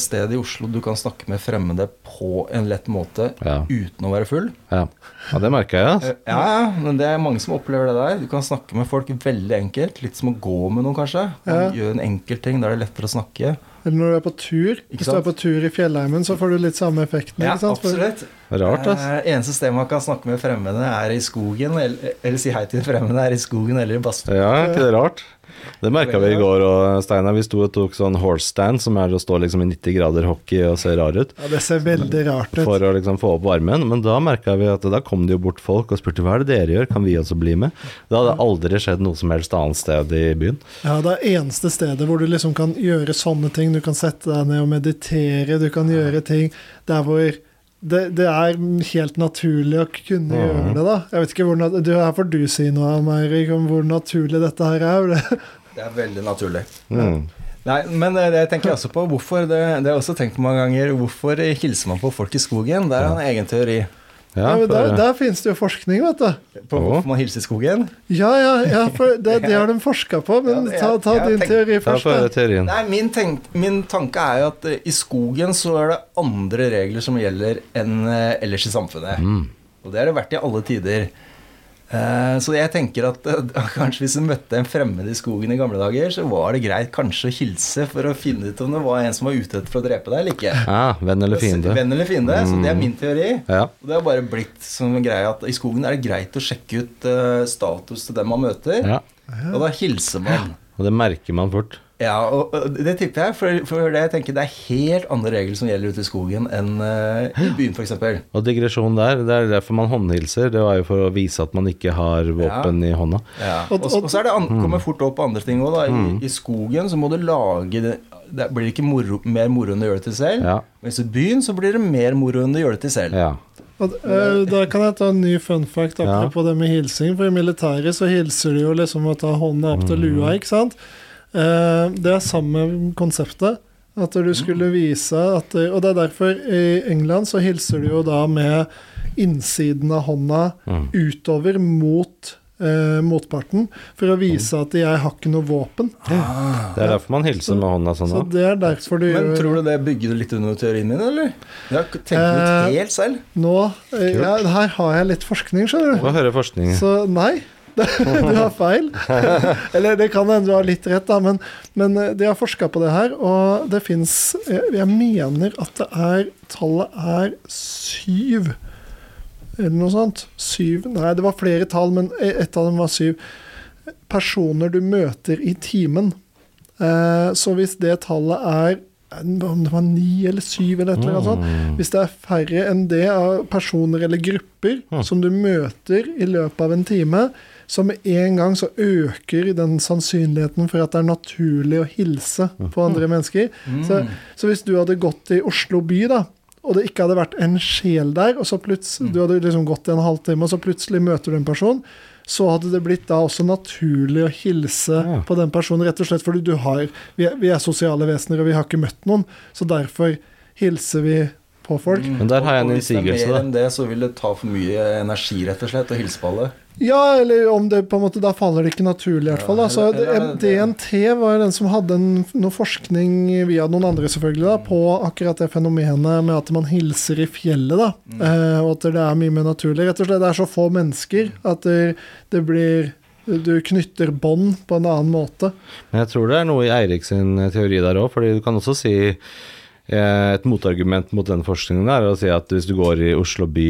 sted i Oslo du kan snakke med fremmede på en lett måte Ja. uten å være full. Ja, ja det merker jeg. Eh, Ja, ja, men det er mange som opplever det der. Du kan snakke med folk veldig enkelt. Litt som å gå med noen, kanskje. Ja. gjør en enkel ting, da er det lettere å snakke. Eller når du er på tur. Hvis du er på tur i fjellheimen, så får du litt samme effekten. Ja? For- absolutt. Rart, ass. Eh, eneste sted man kan snakke med fremmede, er i skogen. Eller, eller si hei til fremmede, er i skogen eller i badstua. Ja, er ikke det rart? Det merka vi i går og Steinar. Vi sto og tok sånn horse stand, som er å stå liksom i 90 grader hockey og se rar ut, Ja, det ser veldig rart ut. for å liksom få opp varmen. Men da merka vi at da kom det jo bort folk og spurte hva er det dere gjør, kan vi også bli med? Det hadde aldri skjedd noe som helst annet sted i byen. Ja, det er eneste stedet hvor du liksom kan gjøre sånne ting. Du kan sette deg ned og meditere, du kan gjøre ting der hvor det, det er helt naturlig å kunne mm. gjøre det, da. Jeg vet ikke hvor du, Her får du si noe, Eirik, om hvor naturlig dette her er. Det- Det er veldig naturlig. Mm. Nei, men eh, det tenker jeg også på. Hvorfor, det, det har jeg også tenkt på mange ganger. Hvorfor hilser man på folk i skogen? Det er en egen teori. Ja, Ja, der, der finnes det jo forskning, vet du. På hvorfor man hilser i skogen? Ja, ja, ja for det, det har de forska på. Men Ja, det- ta, ta jeg din teori først. Nei, min, tenk, min tanke er jo at uh, i skogen så er det andre regler som gjelder enn uh, ellers i samfunnet. Mm. Og det har det vært i alle tider. Eh, Så jeg tenker at eh, kanskje hvis du møtte en fremmed i skogen i gamle dager, så var det greit kanskje å hilse for å finne ut om det var en som var ute etter for å drepe deg eller ikke. Ja, venn eller fiende. Venn eller fiende. Så det er min teori. Ja. Og det har bare blitt som en greie at i skogen er det greit å sjekke ut eh, status til dem man møter. ja. Og da hilser man. Og det merker man fort. Ja, og det tipper jeg, for, for det jeg tenker det er helt andre regler som gjelder ute i skogen enn uh, i byen, f.eks. Og digresjonen der, det er derfor man håndhilser. Det var jo for å vise at man ikke har våpen i hånda. Ja. Og- Og, og så er det an, kommer fort opp andre ting òg, da. I, I skogen så må du lage det Det blir ikke moro, mer moro enn å gjøre det til selv. Ja. Mens i byen så blir det mer moro enn å gjøre det til selv. Ja. Og, eh, da kan jeg ta en ny fun fact apropos det med hilsing. For i militæret så hilser de jo liksom med å ta hånda opp til lua, ikke sant? Eh, det er samme konseptet. At du skulle vise at Og det er derfor i England så hilser du jo da med innsiden av hånda Mm. utover mot eh, motparten, for å vise at 'jeg har ikke noe våpen'. Det er derfor man hilser med hånda sånn. Så det er derfor du Men tror du det bygger litt under teorien min, eller? Jeg har tenkt ut Eh, helt selv. Nå eh, ja, Her har jeg litt forskning, skjønner du. Hva hører forskningen. Så nei, du har feil. Eller det kan hende du har litt rett, da, men, men eh, de har forska på det her, og det fins jeg, jeg mener at det er Tallet er syv. Eller noe sånt. Syv Nei, det var flere tall, men e- ett av dem var syv. Personer du møter i timen. Eh, så hvis det tallet er om det var ni eller syv eller et eller annet sånt. Mm. Hvis det er færre enn det av personer eller grupper Mm. som du møter i løpet av en time, så med en gang så øker den sannsynligheten for at det er naturlig å hilse på andre mennesker. Så, så hvis du hadde gått i Oslo by, da, og det ikke hadde vært en sjel der, og så plutselig, du hadde liksom gått i en halvtime, og så plutselig møter du en person, så hadde det blitt da også naturlig å hilse Ja. på den personen, rett og slett fordi du har vi er, vi er sosiale vesener, og vi har ikke møtt noen, så derfor hilser vi på folk. Men der har jeg en Og hvis det er innsigelse, mer enn det, så vil det ta for mye energi, rett og slett, å hilse på alle. Ja, eller om det på en måte Da faller det ikke naturlig, i hvert fall. Ja, Da. Så eller- eller- DNT var den som hadde en, noe forskning via noen andre, selvfølgelig, da, på akkurat det fenomenet med at man hilser i fjellet, da. Mm. Eh, og at det er mye mer naturlig. Rett og slett, det er så få mennesker at det, det blir Du knytter bånd på en annen måte. Men jeg tror det er noe i Eirik sin eh, teori der òg, fordi du kan også si et motargument mot den forskningen er å si at hvis du går i Oslo by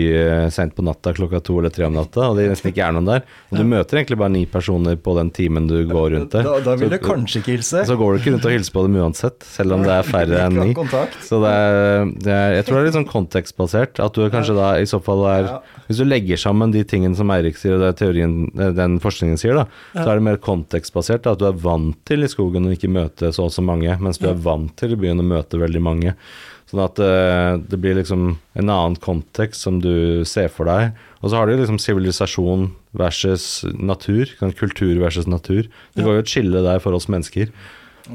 seint sent på natta klokka to eller tre om natta, og det nesten ikke er noen der, og du møter egentlig bare ni personer på den timen du går rundt der, Da, da vil så- du kanskje ikke hilse. så går du ikke rundt og hilser på dem uansett, selv om det er færre enn ni. Så det er, det er, jeg tror det er litt sånn kontekstbasert. At du kanskje da i så fall er. Hvis du legger sammen de tingene som Eirik sier, og det teorien, eh, den forskningen sier, da, så er det mer kontekstbasert. Da, at du er vant til i skogen å ikke møte så og så mange, mens du er vant til i byen å møte veldig mange. Sånn at uh, det blir liksom en annen kontekst som du ser for deg. Og så har du liksom sivilisasjon versus natur. sånn Kultur versus natur. Det går jo et skille der for oss mennesker.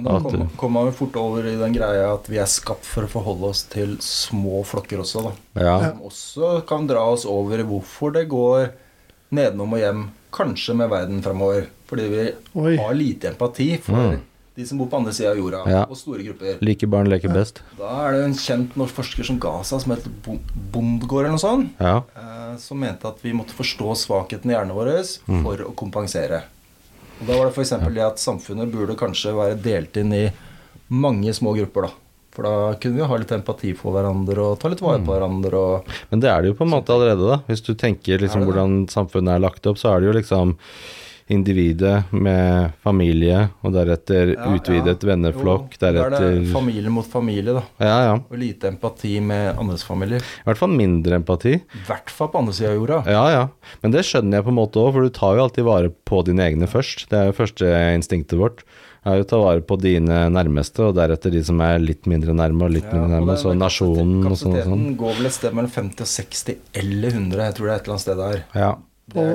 Da At- kommer kommer man jo fort over i den greia at vi er skapt for å forholde oss til små flokker også, da. Ja. Som også kan dra oss over i hvorfor det går nedenom og hjem, kanskje med verden framover. Fordi vi Oi. har lite empati for Mm. de som bor på andre sida av jorda, Ja. og store grupper. Like barn leker best. Da er det en kjent norsk forsker som ga seg, som heter Bondgård eller noe sånt, Ja. eh, som mente at vi måtte forstå svakheten i hjernen vår Mm. for å kompensere. Og Da var det f.eks. det at samfunnet burde kanskje være delt inn i mange små grupper. da. For da kunne vi ha litt empati for hverandre og ta litt vare Mm. på hverandre. og Men det er det jo på en måte allerede, da. Hvis du tenker liksom hvordan samfunnet er lagt opp, så er det jo liksom individet med familie, og deretter Ja, utvidet ja. venneflokk, deretter Da er det familie mot familie, da. Ja, ja. Og lite empati med andres familier. I hvert fall mindre empati. I hvert fall på andre sida av jorda. Ja, ja. Men det skjønner jeg på en måte òg, for du tar jo alltid vare på dine egne først. Det er jo første instinktet vårt. Er jo ta vare på dine nærmeste, og deretter de som er litt mindre nærme, og litt Ja, mindre nærme, så nasjonen og sånn og sånn. Kapasiteten går vel et sted mellom 50 og 60 eller 100. Jeg tror det er et eller annet sted der. Ja. På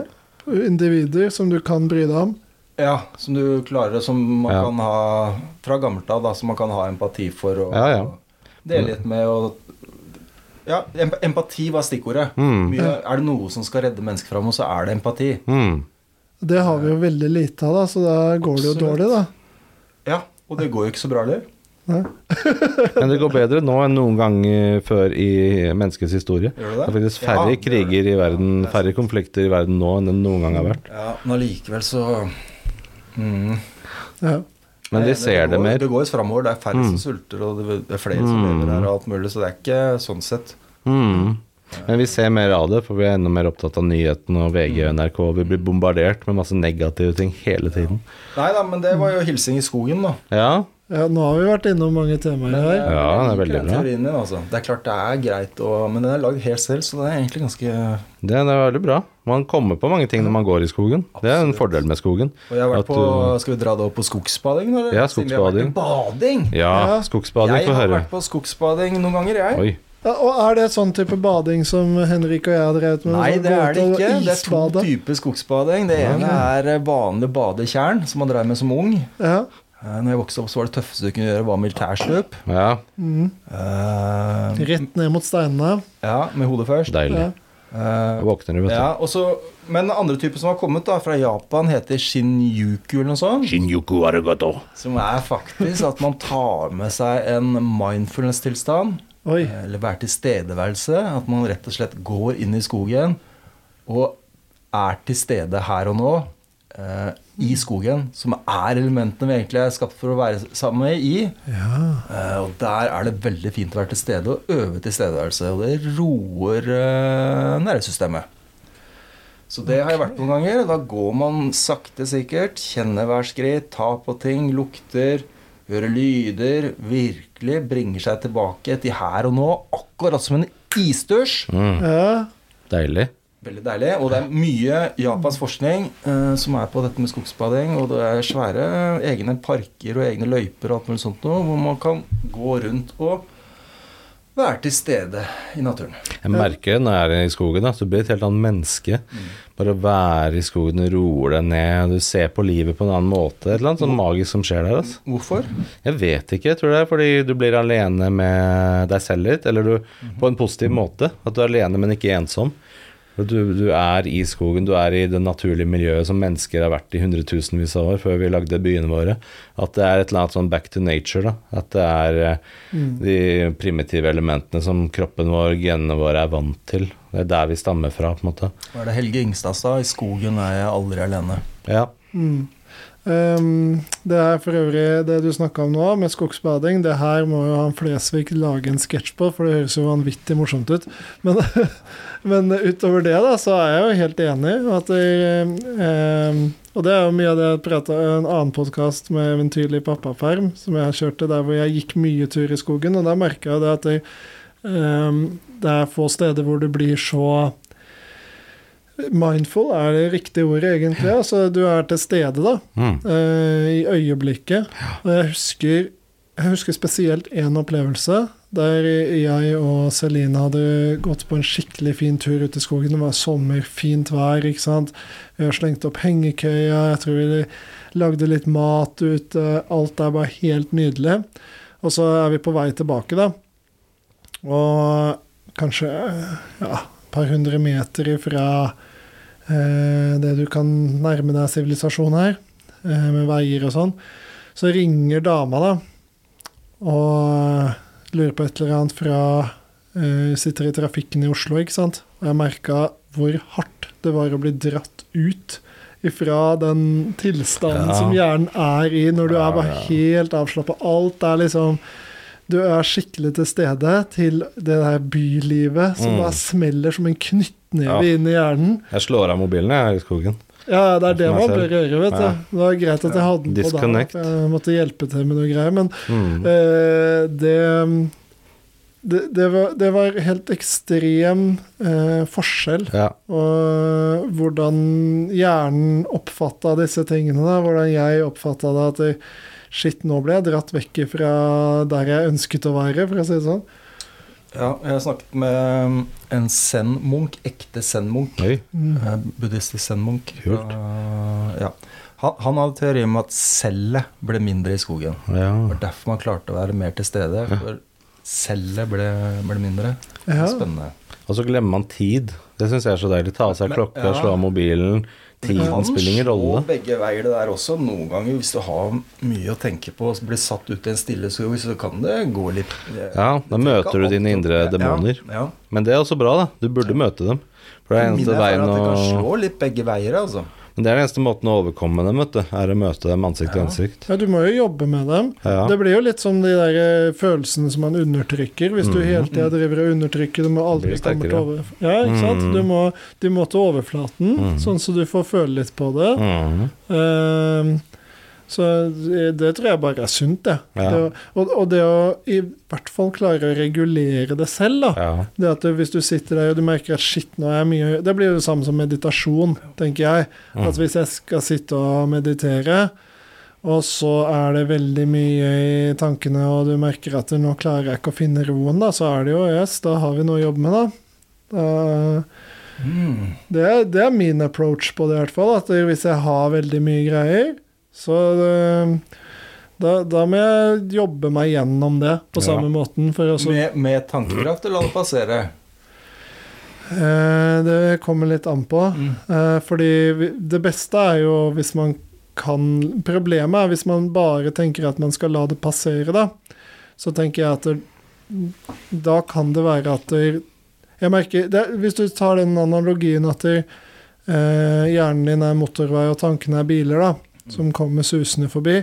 individer som du kan bry deg om. Ja, som du klarer, som man Ja. kan ha fra gammelt av, da, som man kan ha empati for og, Ja, ja. og dele litt med og Ja, empati var stikkordet. Mm. Mye, er det noe som skal redde mennesker framover, så er det empati. Mm. Det har vi jo veldig lite av, da, så da går det jo Absolutt. dårlig, da. Ja, og det går jo ikke så bra heller. Men det går bedre nå enn noen gang eh, før i menneskets historie. Gjør Det det er faktisk færre Ja, kriger i verden, Ja, er færre konflikter i verden nå enn det noen gang har vært. Ja, men allikevel så mm. Ja. Men de ser det går, mer. Det går framover. Det er færre Mm. som sulter, og det er flere som Mm. lever her, og alt mulig. Så det er ikke sånn sett. Mm. Men vi ser mer av det, for vi er enda mer opptatt av nyhetene og VG og NRK. Vi blir bombardert med masse negative ting hele tiden. Nei da, men det var jo hilsing i skogen, da. Ja, ja, nå har vi vært innom mange temaer Men, her. eh, Ja, det er veldig bra. teorien din, altså. Det er klart det er greit, og, men den er lagd helt selv, så det er egentlig ganske det er veldig bra. Man kommer på mange ting når man går i skogen. Det er en fordel med skogen. Og jeg har vært At på du- Skal vi dra det opp på skogsbading, eller? Ja, Siden vi har vært skogsbading. Bading! Ja, Ja. skogsbading, jeg har vært på skogsbading noen ganger, jeg. Oi. Ja, og er det sånn type bading som Henrik og jeg har drevet med? Nei, det er det ikke. Det er to typer skogsbading. Det ene er vanlig badetjern, som man drev med som ung. Ja. Eh, Når jeg vokste opp, så var det tøffeste du kunne gjøre, var militærslup. Ja, Mm. Uh, Rett ned mot steinene. ja, med hodet først. deilig. Eh, våkner du, vet du. ja, og så, men den andre typen som har kommet da, fra Japan, heter shinjuku eller noe sånt. Shinjuku arigato. Som er faktisk at man tar med seg en mindfulness-tilstand. Eller være tilstedeværelse. At man rett og slett går inn i skogen og er til stede her og nå. eh, I skogen, som er elementene vi egentlig er skapt for å være sammen med i. Ja. Uh, og der er det veldig fint å være til stede og øve tilstedeværelse. Og det roer uh, nervesystemet. Så det har jeg vært noen ganger. Da går man sakte, sikkert. Kjenner hver skritt, tar på ting, lukter, hører lyder. Virkelig bringer seg tilbake til her og nå, akkurat som en isdusj. Mm, ja. deilig. Veldig deilig. Og det er mye japansk forskning eh, som er på dette med skogsbading. Og det er svære egne parker og egne løyper og alt mulig sånt noe, hvor man kan gå rundt og være til stede i naturen. Jeg merker det når jeg er i skogen. Da. Du blir et helt annet menneske. Bare å være i skogen, du roer deg ned, du ser på livet på en annen måte. Et eller annet sånn magisk som skjer der. Altså. Hvorfor? Jeg vet ikke. Jeg tror det er fordi du blir alene med deg selv litt. Eller du, på en positiv måte. At du er alene, men ikke ensom. Du, du er i skogen, du er i det naturlige miljøet som mennesker har vært i hundretusenvis av år før vi lagde byene våre. At det er et eller annet sånn back to nature. da. At det er mm. de primitive elementene som kroppen vår, genene våre, er vant til. Det er der vi stammer fra, på en måte. Hva er det Helge Ingstad sa? I skogen er jeg aldri alene. Ja. Mm. Ehm, det er for øvrig det du snakka om nå, med skogsbading. Det her må jo han Flesvig lage en sketsj på, for det høres jo vanvittig morsomt ut. Men, men utover det, da, så er jeg jo helt enig. At jeg, um, og det er jo mye av det jeg prata en annen podkast med Eventyrlig pappaperm, som jeg kjørte der hvor jeg gikk mye tur i skogen, og da merka jeg det at jeg, um, det er få steder hvor du blir så Mindful er det riktige ordet, egentlig. Altså, du er til stede, da. Mm. Uh, I øyeblikket. Og jeg husker, jeg husker spesielt én opplevelse der jeg og Celine hadde gått på en skikkelig fin tur ut i skogen. Det var sommer, fint vær, ikke sant. Vi har slengt opp hengekøya, jeg tror vi lagde litt mat ute. Alt er bare helt nydelig. Og så er vi på vei tilbake, da. Og kanskje ja, et par hundre meter ifra det du kan nærme deg sivilisasjon her, eh, med veier og sånn, så ringer dama, da, og lurer på et eller annet fra eh, Sitter i trafikken i Oslo, ikke sant? Og jeg merka hvor hardt det var å bli dratt ut ifra den tilstanden Ja. som hjernen er i når du Ja, er bare ja. helt avslappa. Alt er liksom Du er skikkelig til stede til det der bylivet som Mm. bare smeller som en knyttneve Ja. inn i hjernen. Jeg slår av mobilen jeg, i skogen. Ja, det er det man bør gjøre, vet du. Ja. Det var greit at jeg hadde den på da, jeg måtte hjelpe til med noe greier, men Mm. eh, det, det, det, var, det var helt ekstrem eh, forskjell. Ja. Og hvordan hjernen oppfatta disse tingene. Da. Hvordan jeg oppfatta det. At jeg, shit, nå ble jeg dratt vekk fra der jeg ønsket å være, for å si det sånn. Ja, jeg har snakket med en zen-munk, ekte zen-munk. Oi. eh, Buddhistisk zen-munk. Ja. Han, han hadde teori om at cellet ble mindre i skogen. Ja. Det var derfor man klarte å være mer til stede. For cellet ble, ble mindre. Ja. Spennende. Og så glemmer man tid. Det syns jeg er så deilig. Ta av seg klokka, ja. slå av mobilen. Tiden spiller ingen rolle. Og begge veier det der også. Noen ganger hvis du har mye å tenke på og blir satt ut i en stille skog, så kan det gå litt Ja, da møter du dine indre demoner. Ja, ja. Men det er også bra, da. Du burde møte dem. For det er eneste veien er at det kan slå litt begge veier, altså. Det er den eneste måten å overkomme dem, vet du. Er å møte dem ansikt til Ja. ansikt. Ja, du må jo jobbe med dem. Ja. Det blir jo litt som de der eh, følelsene som man undertrykker. Hvis du Mhm. hele tida driver og undertrykker dem og aldri komme til over... Ja, ikke sant? Mhm. Du må, de må til overflaten, Mhm. sånn så du får føle litt på det. Mhm. Ehm, så det, det tror jeg bare er sunt, det. Ja. det og, og det å i hvert fall klare å regulere det selv, da. Ja. Det at du, Hvis du sitter der og du merker at shit, nå er jeg mye Det blir jo det samme som meditasjon, tenker jeg. Mm. At hvis jeg skal sitte og meditere, og så er det veldig mye i tankene, og du merker at nå klarer jeg ikke å finne roen, da, så er det jo yes, da har vi noe å jobbe med, da. da Mm. det, det er min approach på det, i hvert fall. At hvis jeg har veldig mye greier, så da, da må jeg jobbe meg gjennom det på Ja. samme måten. For å Med, med tankekraft, eller la det passere? Eh, det kommer litt an på. Mm. Eh, fordi det beste er jo hvis man kan Problemet er hvis man bare tenker at man skal la det passere, da. Så tenker jeg at det, da kan det være at det, Jeg merker det, Hvis du tar den analogien at det, eh, hjernen din er motorvei og tankene er biler, da, som kommer susende forbi,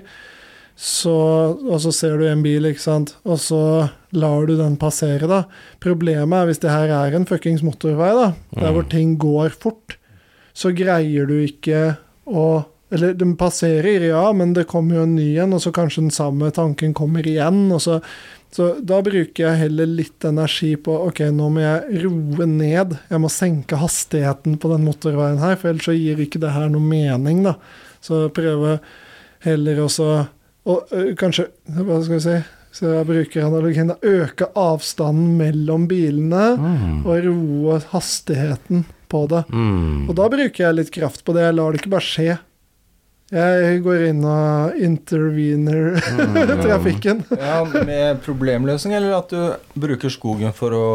så, og så ser du en bil, ikke sant, og så lar du den passere, da. Problemet er hvis det her er en fuckings motorvei, da, der hvor ting går fort, så greier du ikke å Eller den passerer, ja, men det kommer jo en ny en, og så kanskje den samme tanken kommer igjen, og så så da bruker jeg heller litt energi på ok, nå må jeg roe ned. Jeg må senke hastigheten på den motorveien her, for ellers så gir ikke det her noe mening, da. Så prøve heller også Og ø, kanskje Hva skal vi si? Så jeg bruker analogien å Øke avstanden mellom bilene Mm. og roe hastigheten på det. Mm. Og da bruker jeg litt kraft på det. Jeg lar det ikke bare skje. Jeg går inn og intervener Mm. trafikken. Ja, Med problemløsning, eller at du bruker skogen for å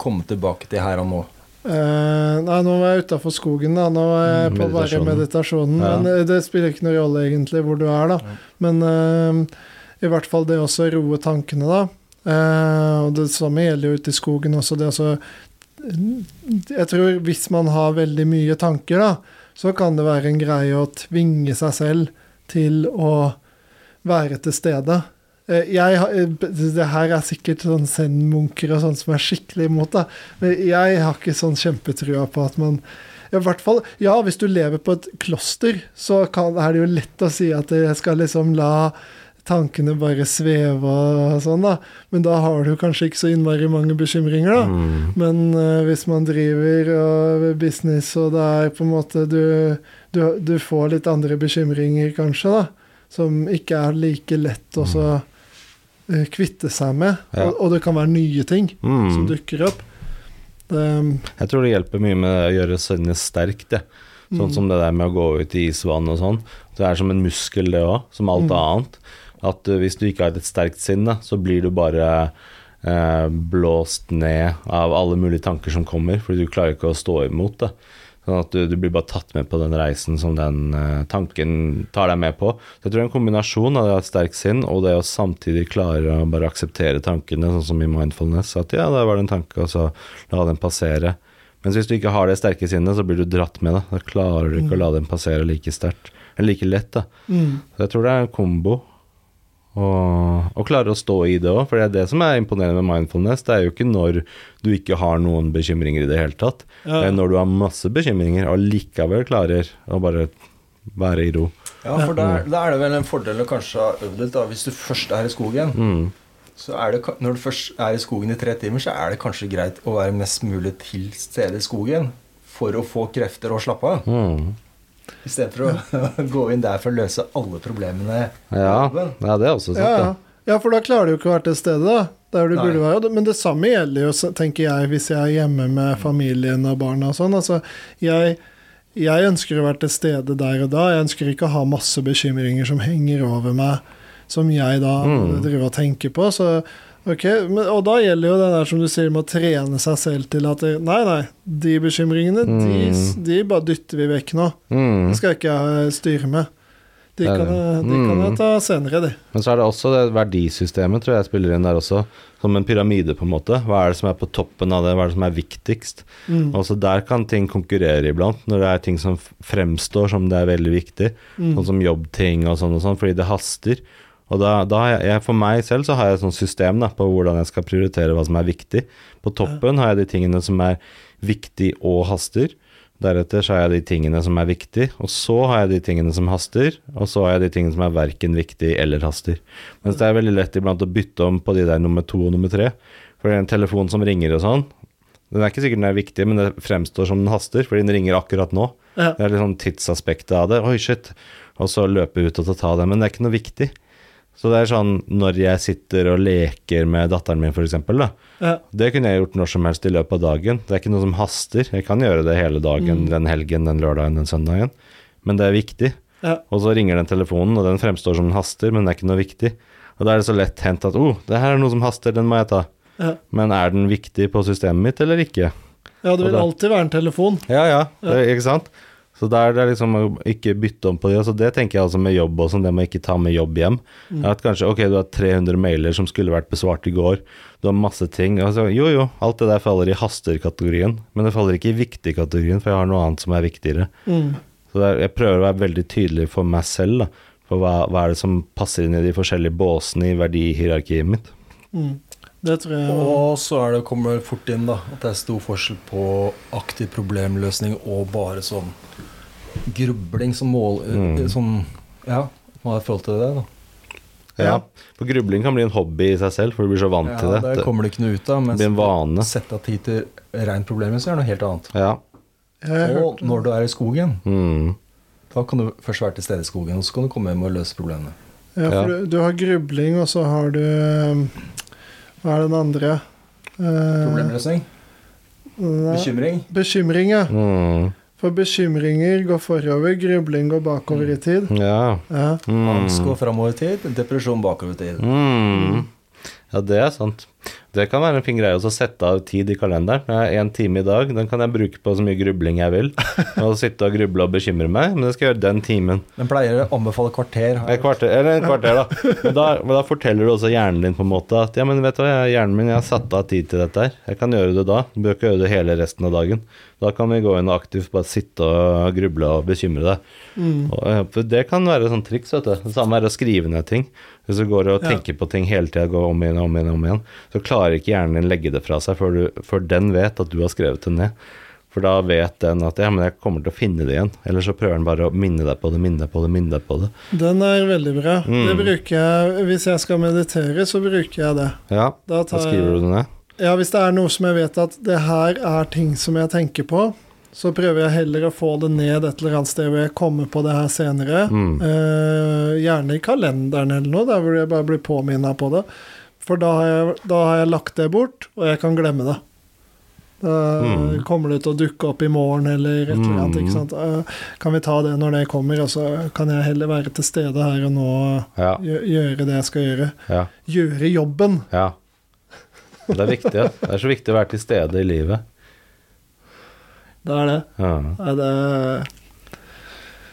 komme tilbake til her og nå? Eh, nei, nå var jeg utafor skogen, da. Nå var jeg Mm, på bare meditasjonen. Ja. Men eh, det spiller ikke noe rolle egentlig hvor du er, da. Ja. Men uh, i hvert fall det også roe tankene, da. Uh, og det samme gjelder jo ute i skogen også. Det også Jeg tror hvis man har veldig mye tanker, da, så kan det være en greie å tvinge seg selv til å være til stede. Eh, Jeg, har- eh, det her er sikkert sånn zen-munker og sånn som er skikkelig imot det. Men jeg har ikke sånn kjempetrua på at man i hvert fall, Ja, hvis du lever på et kloster, så kan, er det jo lett å si at jeg skal liksom la tankene bare sveve og sånn, da. Men da har du kanskje ikke så innmari mange bekymringer, da. Mm. Men uh, hvis man driver og business, og det er på en måte du, du, du får litt andre bekymringer, kanskje, da. Som ikke er like lett å så eh, kvitte seg med. Ja. Og, og det kan være nye ting som Mm. dukker opp. Det, Jeg tror det hjelper mye med å gjøre sinnet sterkt, Ja. Sånn mm, som det der med å gå ut i isvann og sånn. Det er som en muskel, det òg, som alt Mm. annet. At uh, hvis du ikke har et sterkt sinne, så blir du bare eh, blåst ned av alle mulige tanker som kommer, fordi du klarer ikke å stå imot det. Sånn at du, du blir bare tatt med på den reisen som den uh, tanken tar deg med på. Så jeg tror en kombinasjon av det å ha et sterkt sinn, og det å samtidig klare å bare akseptere tankene, sånn som i mindfulness. At ja, der var det en tanke, og så la den passere. Mens hvis du ikke har det sterke sinnet, så blir du dratt med det. Da klarer du ikke å la den passere like sterkt. Eller like lett, da. mm, Så jeg tror det er en kombo. Og, og klare å stå i det òg, for det er det som er imponerende med mindfulness. Det er jo ikke når du ikke har noen bekymringer i det hele tatt. ja. Det er når du har masse bekymringer og likevel klarer å bare være i ro. Ja, for da, da er det vel en fordel å kanskje ha øvd litt, da. Hvis du først er i skogen, Mm. så er det Når du først er i skogen i tre timer, så er det kanskje greit å være mest mulig til stede i skogen for å få krefter og slappe av. Mm. Istedenfor å gå inn der for å løse alle problemene. Ja, ja, det er også sant, ja, ja. ja, for da klarer du jo ikke å være til stede, da. Der du Nei. burde være. Men det samme gjelder jo, tenker jeg, hvis jeg er hjemme med familien og barna og sånn. Altså, jeg, jeg ønsker å være til stede der og da. Jeg ønsker ikke å ha masse bekymringer som henger over meg, som jeg da Mm. driver og tenker på. Så Ok, men, Og da gjelder jo det der som du sier med å trene seg selv til at det, Nei, nei, de bekymringene, de, Mm. de bare dytter vi vekk nå. Mm. Det skal ikke jeg styre med. De kan, det. jeg, de kan Mm. jeg ta senere, de. Men så er det også det verdisystemet, tror jeg spiller inn der også. Som en pyramide, på en måte. Hva er det som er på toppen av det, hva er det som er viktigst? Mm. Også der kan ting konkurrere iblant, når det er ting som fremstår som det er veldig viktig. Mm. Sånn som jobbting og sånn og sånn, fordi det haster. Og da, da har jeg, For meg selv så har jeg et sånt system da, på hvordan jeg skal prioritere hva som er viktig. På toppen har jeg de tingene som er viktig og haster. Deretter så har jeg de tingene som er viktig, og så har jeg de tingene som haster, og så har jeg de tingene som er verken viktig eller haster. Mens det er veldig lett iblant å bytte om på de der nummer to og nummer tre. For det er en telefon som ringer og sånn, den er ikke sikkert den er viktig, men det fremstår som den haster, fordi den ringer akkurat nå. Ja. Det er litt sånn tidsaspektet av det. Oi, shit. Og så løpe ut og ta det. Men det er ikke noe viktig. Så det er sånn når jeg sitter og leker med datteren min, f.eks., da. Ja. Det kunne jeg gjort når som helst i løpet av dagen. Det er ikke noe som haster. Jeg kan gjøre det hele dagen, Mm. den helgen, den lørdagen, den søndagen. Men det er viktig. Ja. Og så ringer den telefonen, og den fremstår som den haster, men det er ikke noe viktig. Og da er det så lett hendt at oh, det her er noe som haster, den må jeg ta. Ja. Men er den viktig på systemet mitt eller ikke? ja, det vil da, alltid være en telefon. Ja, ja, det, ikke sant? Så da er det liksom å ikke bytte om på det. Altså det tenker jeg altså med jobb og sånn, det må ikke ta med jobb hjem. At kanskje, ok, du har 300 mailer som skulle vært besvart i går, du har masse ting. Altså, jo, jo, alt det der faller i haster-kategorien, men det faller ikke i viktig-kategorien, for jeg har noe annet som er viktigere. Mm. Så det er, jeg prøver å være veldig tydelig for meg selv, da. For hva, hva er det som passer inn i de forskjellige båsene i verdihierarkiet mitt. Mm. Det tror jeg Og så er det, kommer det fort inn da at det er stor forskjell på aktiv problemløsning og bare sånn grubling som mål Mm. Som, Ja, hva er forhold til det, da? Ja. For grubling kan bli en hobby i seg selv, for du blir så vant til det. Ja, det. kommer du ikke noe ut av. Men Mens blir sette av tid til rent problemløsning er noe helt annet. Ja. Og når du er i skogen, Mm. da kan du først være til stede i skogen, og så kan du komme hjem og løse problemene. Ja, for Ja. Du, du har grubling, og så har du um, Hva er den andre? Eh, Problemløsning? Bekymring? Bekymring, ja. Mm. For bekymringer går forover, grubling går bakover i tid. Ja. Ja. Mm. Angst går framover i tid, depresjon bakover i tid. Mm. Ja, det er sant. Det kan være en fin greie også å sette av tid i kalenderen. Det er En time i dag, den kan jeg bruke på så mye grubling jeg vil. Og sitte og gruble og bekymre meg, men det skal jeg gjøre den timen. Den pleier å anbefale kvarter. Et kvarter, eller en kvarter, da. Men da, da forteller du også hjernen din på en måte at ja, men vet du hva, hjernen min, jeg har satt av tid til dette her. Jeg kan gjøre det da. Du bør ikke gjøre det hele resten av dagen. Da kan vi gå inn og aktivt bare sitte og gruble og bekymre deg. Mm. Og, for det kan være sånn triks, vet du. Det samme er å skrive ned ting. Hvis du går og Ja. tenker på ting hele tida, går om igjen og om igjen, om igjen, så klarer ikke hjernen din legge det fra seg før, du, før den vet at du har skrevet det ned. For da vet den at ja, men jeg kommer til å finne det igjen. Eller så prøver den bare å minne deg på det, minne deg på det, minne deg på det. Den er veldig bra. Mm. Det bruker jeg Hvis jeg skal meditere, så bruker jeg det. Ja, Da da skriver du det ned. Ja, hvis det er noe som jeg vet at det her er ting som jeg tenker på, så prøver jeg heller å få det ned et eller annet sted hvor jeg kommer på det her senere. Mm. Eh, gjerne i kalenderen eller noe, der hvor jeg bare blir påminna på det. For da har, jeg, da har jeg lagt det bort, og jeg kan glemme det. Da Mm. kommer det til å dukke opp i morgen eller et eller annet. Mm. ikke sant? Eh, kan vi ta det når det kommer, og så kan jeg heller være til stede her og nå Ja, gjøre det jeg skal gjøre. ja, Gjøre jobben. ja. Det er viktig. ja. Det er så viktig å være til stede i livet. Det er det. Ja. Er det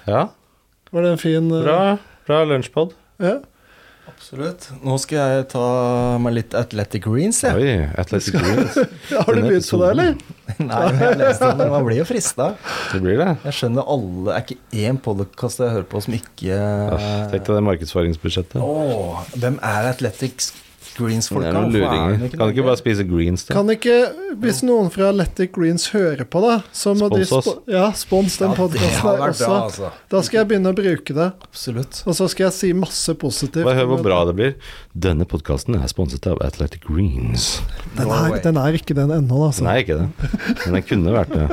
ja. Var det en fin eh, Bra, bra lunsjpod. Ja. Absolutt. Nå skal jeg ta meg litt Athletic Greens, jeg. Oi, Athletic Greens. Har du begynt på det, eller? Nei, men jeg leste den, det. Man blir jo frista. Det blir det. Jeg skjønner alle Det er ikke én podkast jeg hører på som ikke Tenk deg det markedsføringsbudsjettet. Åh, hvem er Athletic Det Greens-folka? noen luringer. de Kan ikke bare spise greens, da? Kan ikke, hvis noen fra Athletic Greens hører på, da, så må de Spons oss. ja, spons den Ja, podkasten der også. bra, altså. Da skal jeg begynne å bruke det, Absolutt. og så skal jeg si masse positivt. Bare hør hvor bra det blir. Denne podkasten er sponset av Athletic Greens. Den er, den er ikke den ennå, altså. Nei, ikke det. Men den kunne vært det.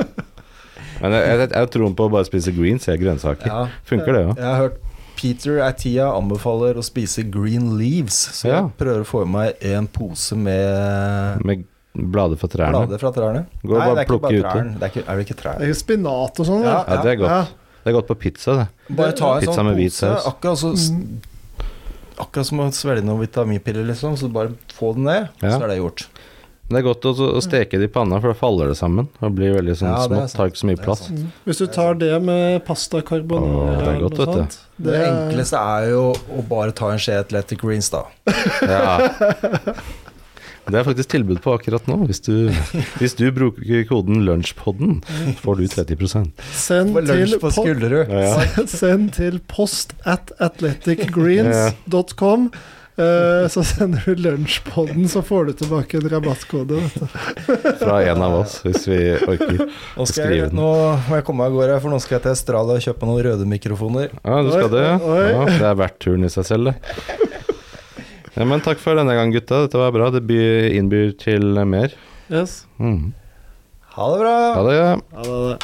Men jeg, jeg, jeg har troen på å bare spise greens, jeg grønnsaker. Ja, Funker det òg? jeg har hørt Peter Atia anbefaler å spise green leaves, så Ja. jeg prøver å få i meg en pose med Med blader fra trærne. blader fra trærne. Gå og bare det er ikke plukke bare ut trærne. Det er, ikke, er det ikke trær? Det er jo spinat og sånn, Ja. Ja, det er godt. Ja. Det er godt på pizza, det. Bare ta en Pizza sånn med hvit pose, saus. akkurat så s- akkurat som å svelge noen vitaminpiller, liksom. Så bare få den ned, Ja. så er det gjort. Det er godt å, å steke det i panna, for da faller det sammen og blir veldig sånn Ja, smått. Tar ikke så mye plass. Mm. Hvis du tar det med pasta carbonara Åh, det er godt, vet du. Det, Det, enkleste er jo å bare ta en skje Athletic Greens, da. Ja. Det er faktisk tilbud på akkurat nå. Hvis du, hvis du bruker koden lunsjpodden, får du 30 Send til, på send til post at athleticgreens.com. Eh, så sender du lunsjpodden, så får du tilbake en rabattkode. fra en av oss, hvis vi orker. å Skrive den. nå må jeg komme meg av gårde, for nå skal jeg til Estrada og kjøpe noen røde mikrofoner. Ja, du skal det? ja. Ja det er verdt turen i seg selv, det. Ja, men takk for denne gang, gutta. Dette var bra. Det innbyr til mer. Yes. Mm. Ha det bra! Ha det. Ja. Ha det.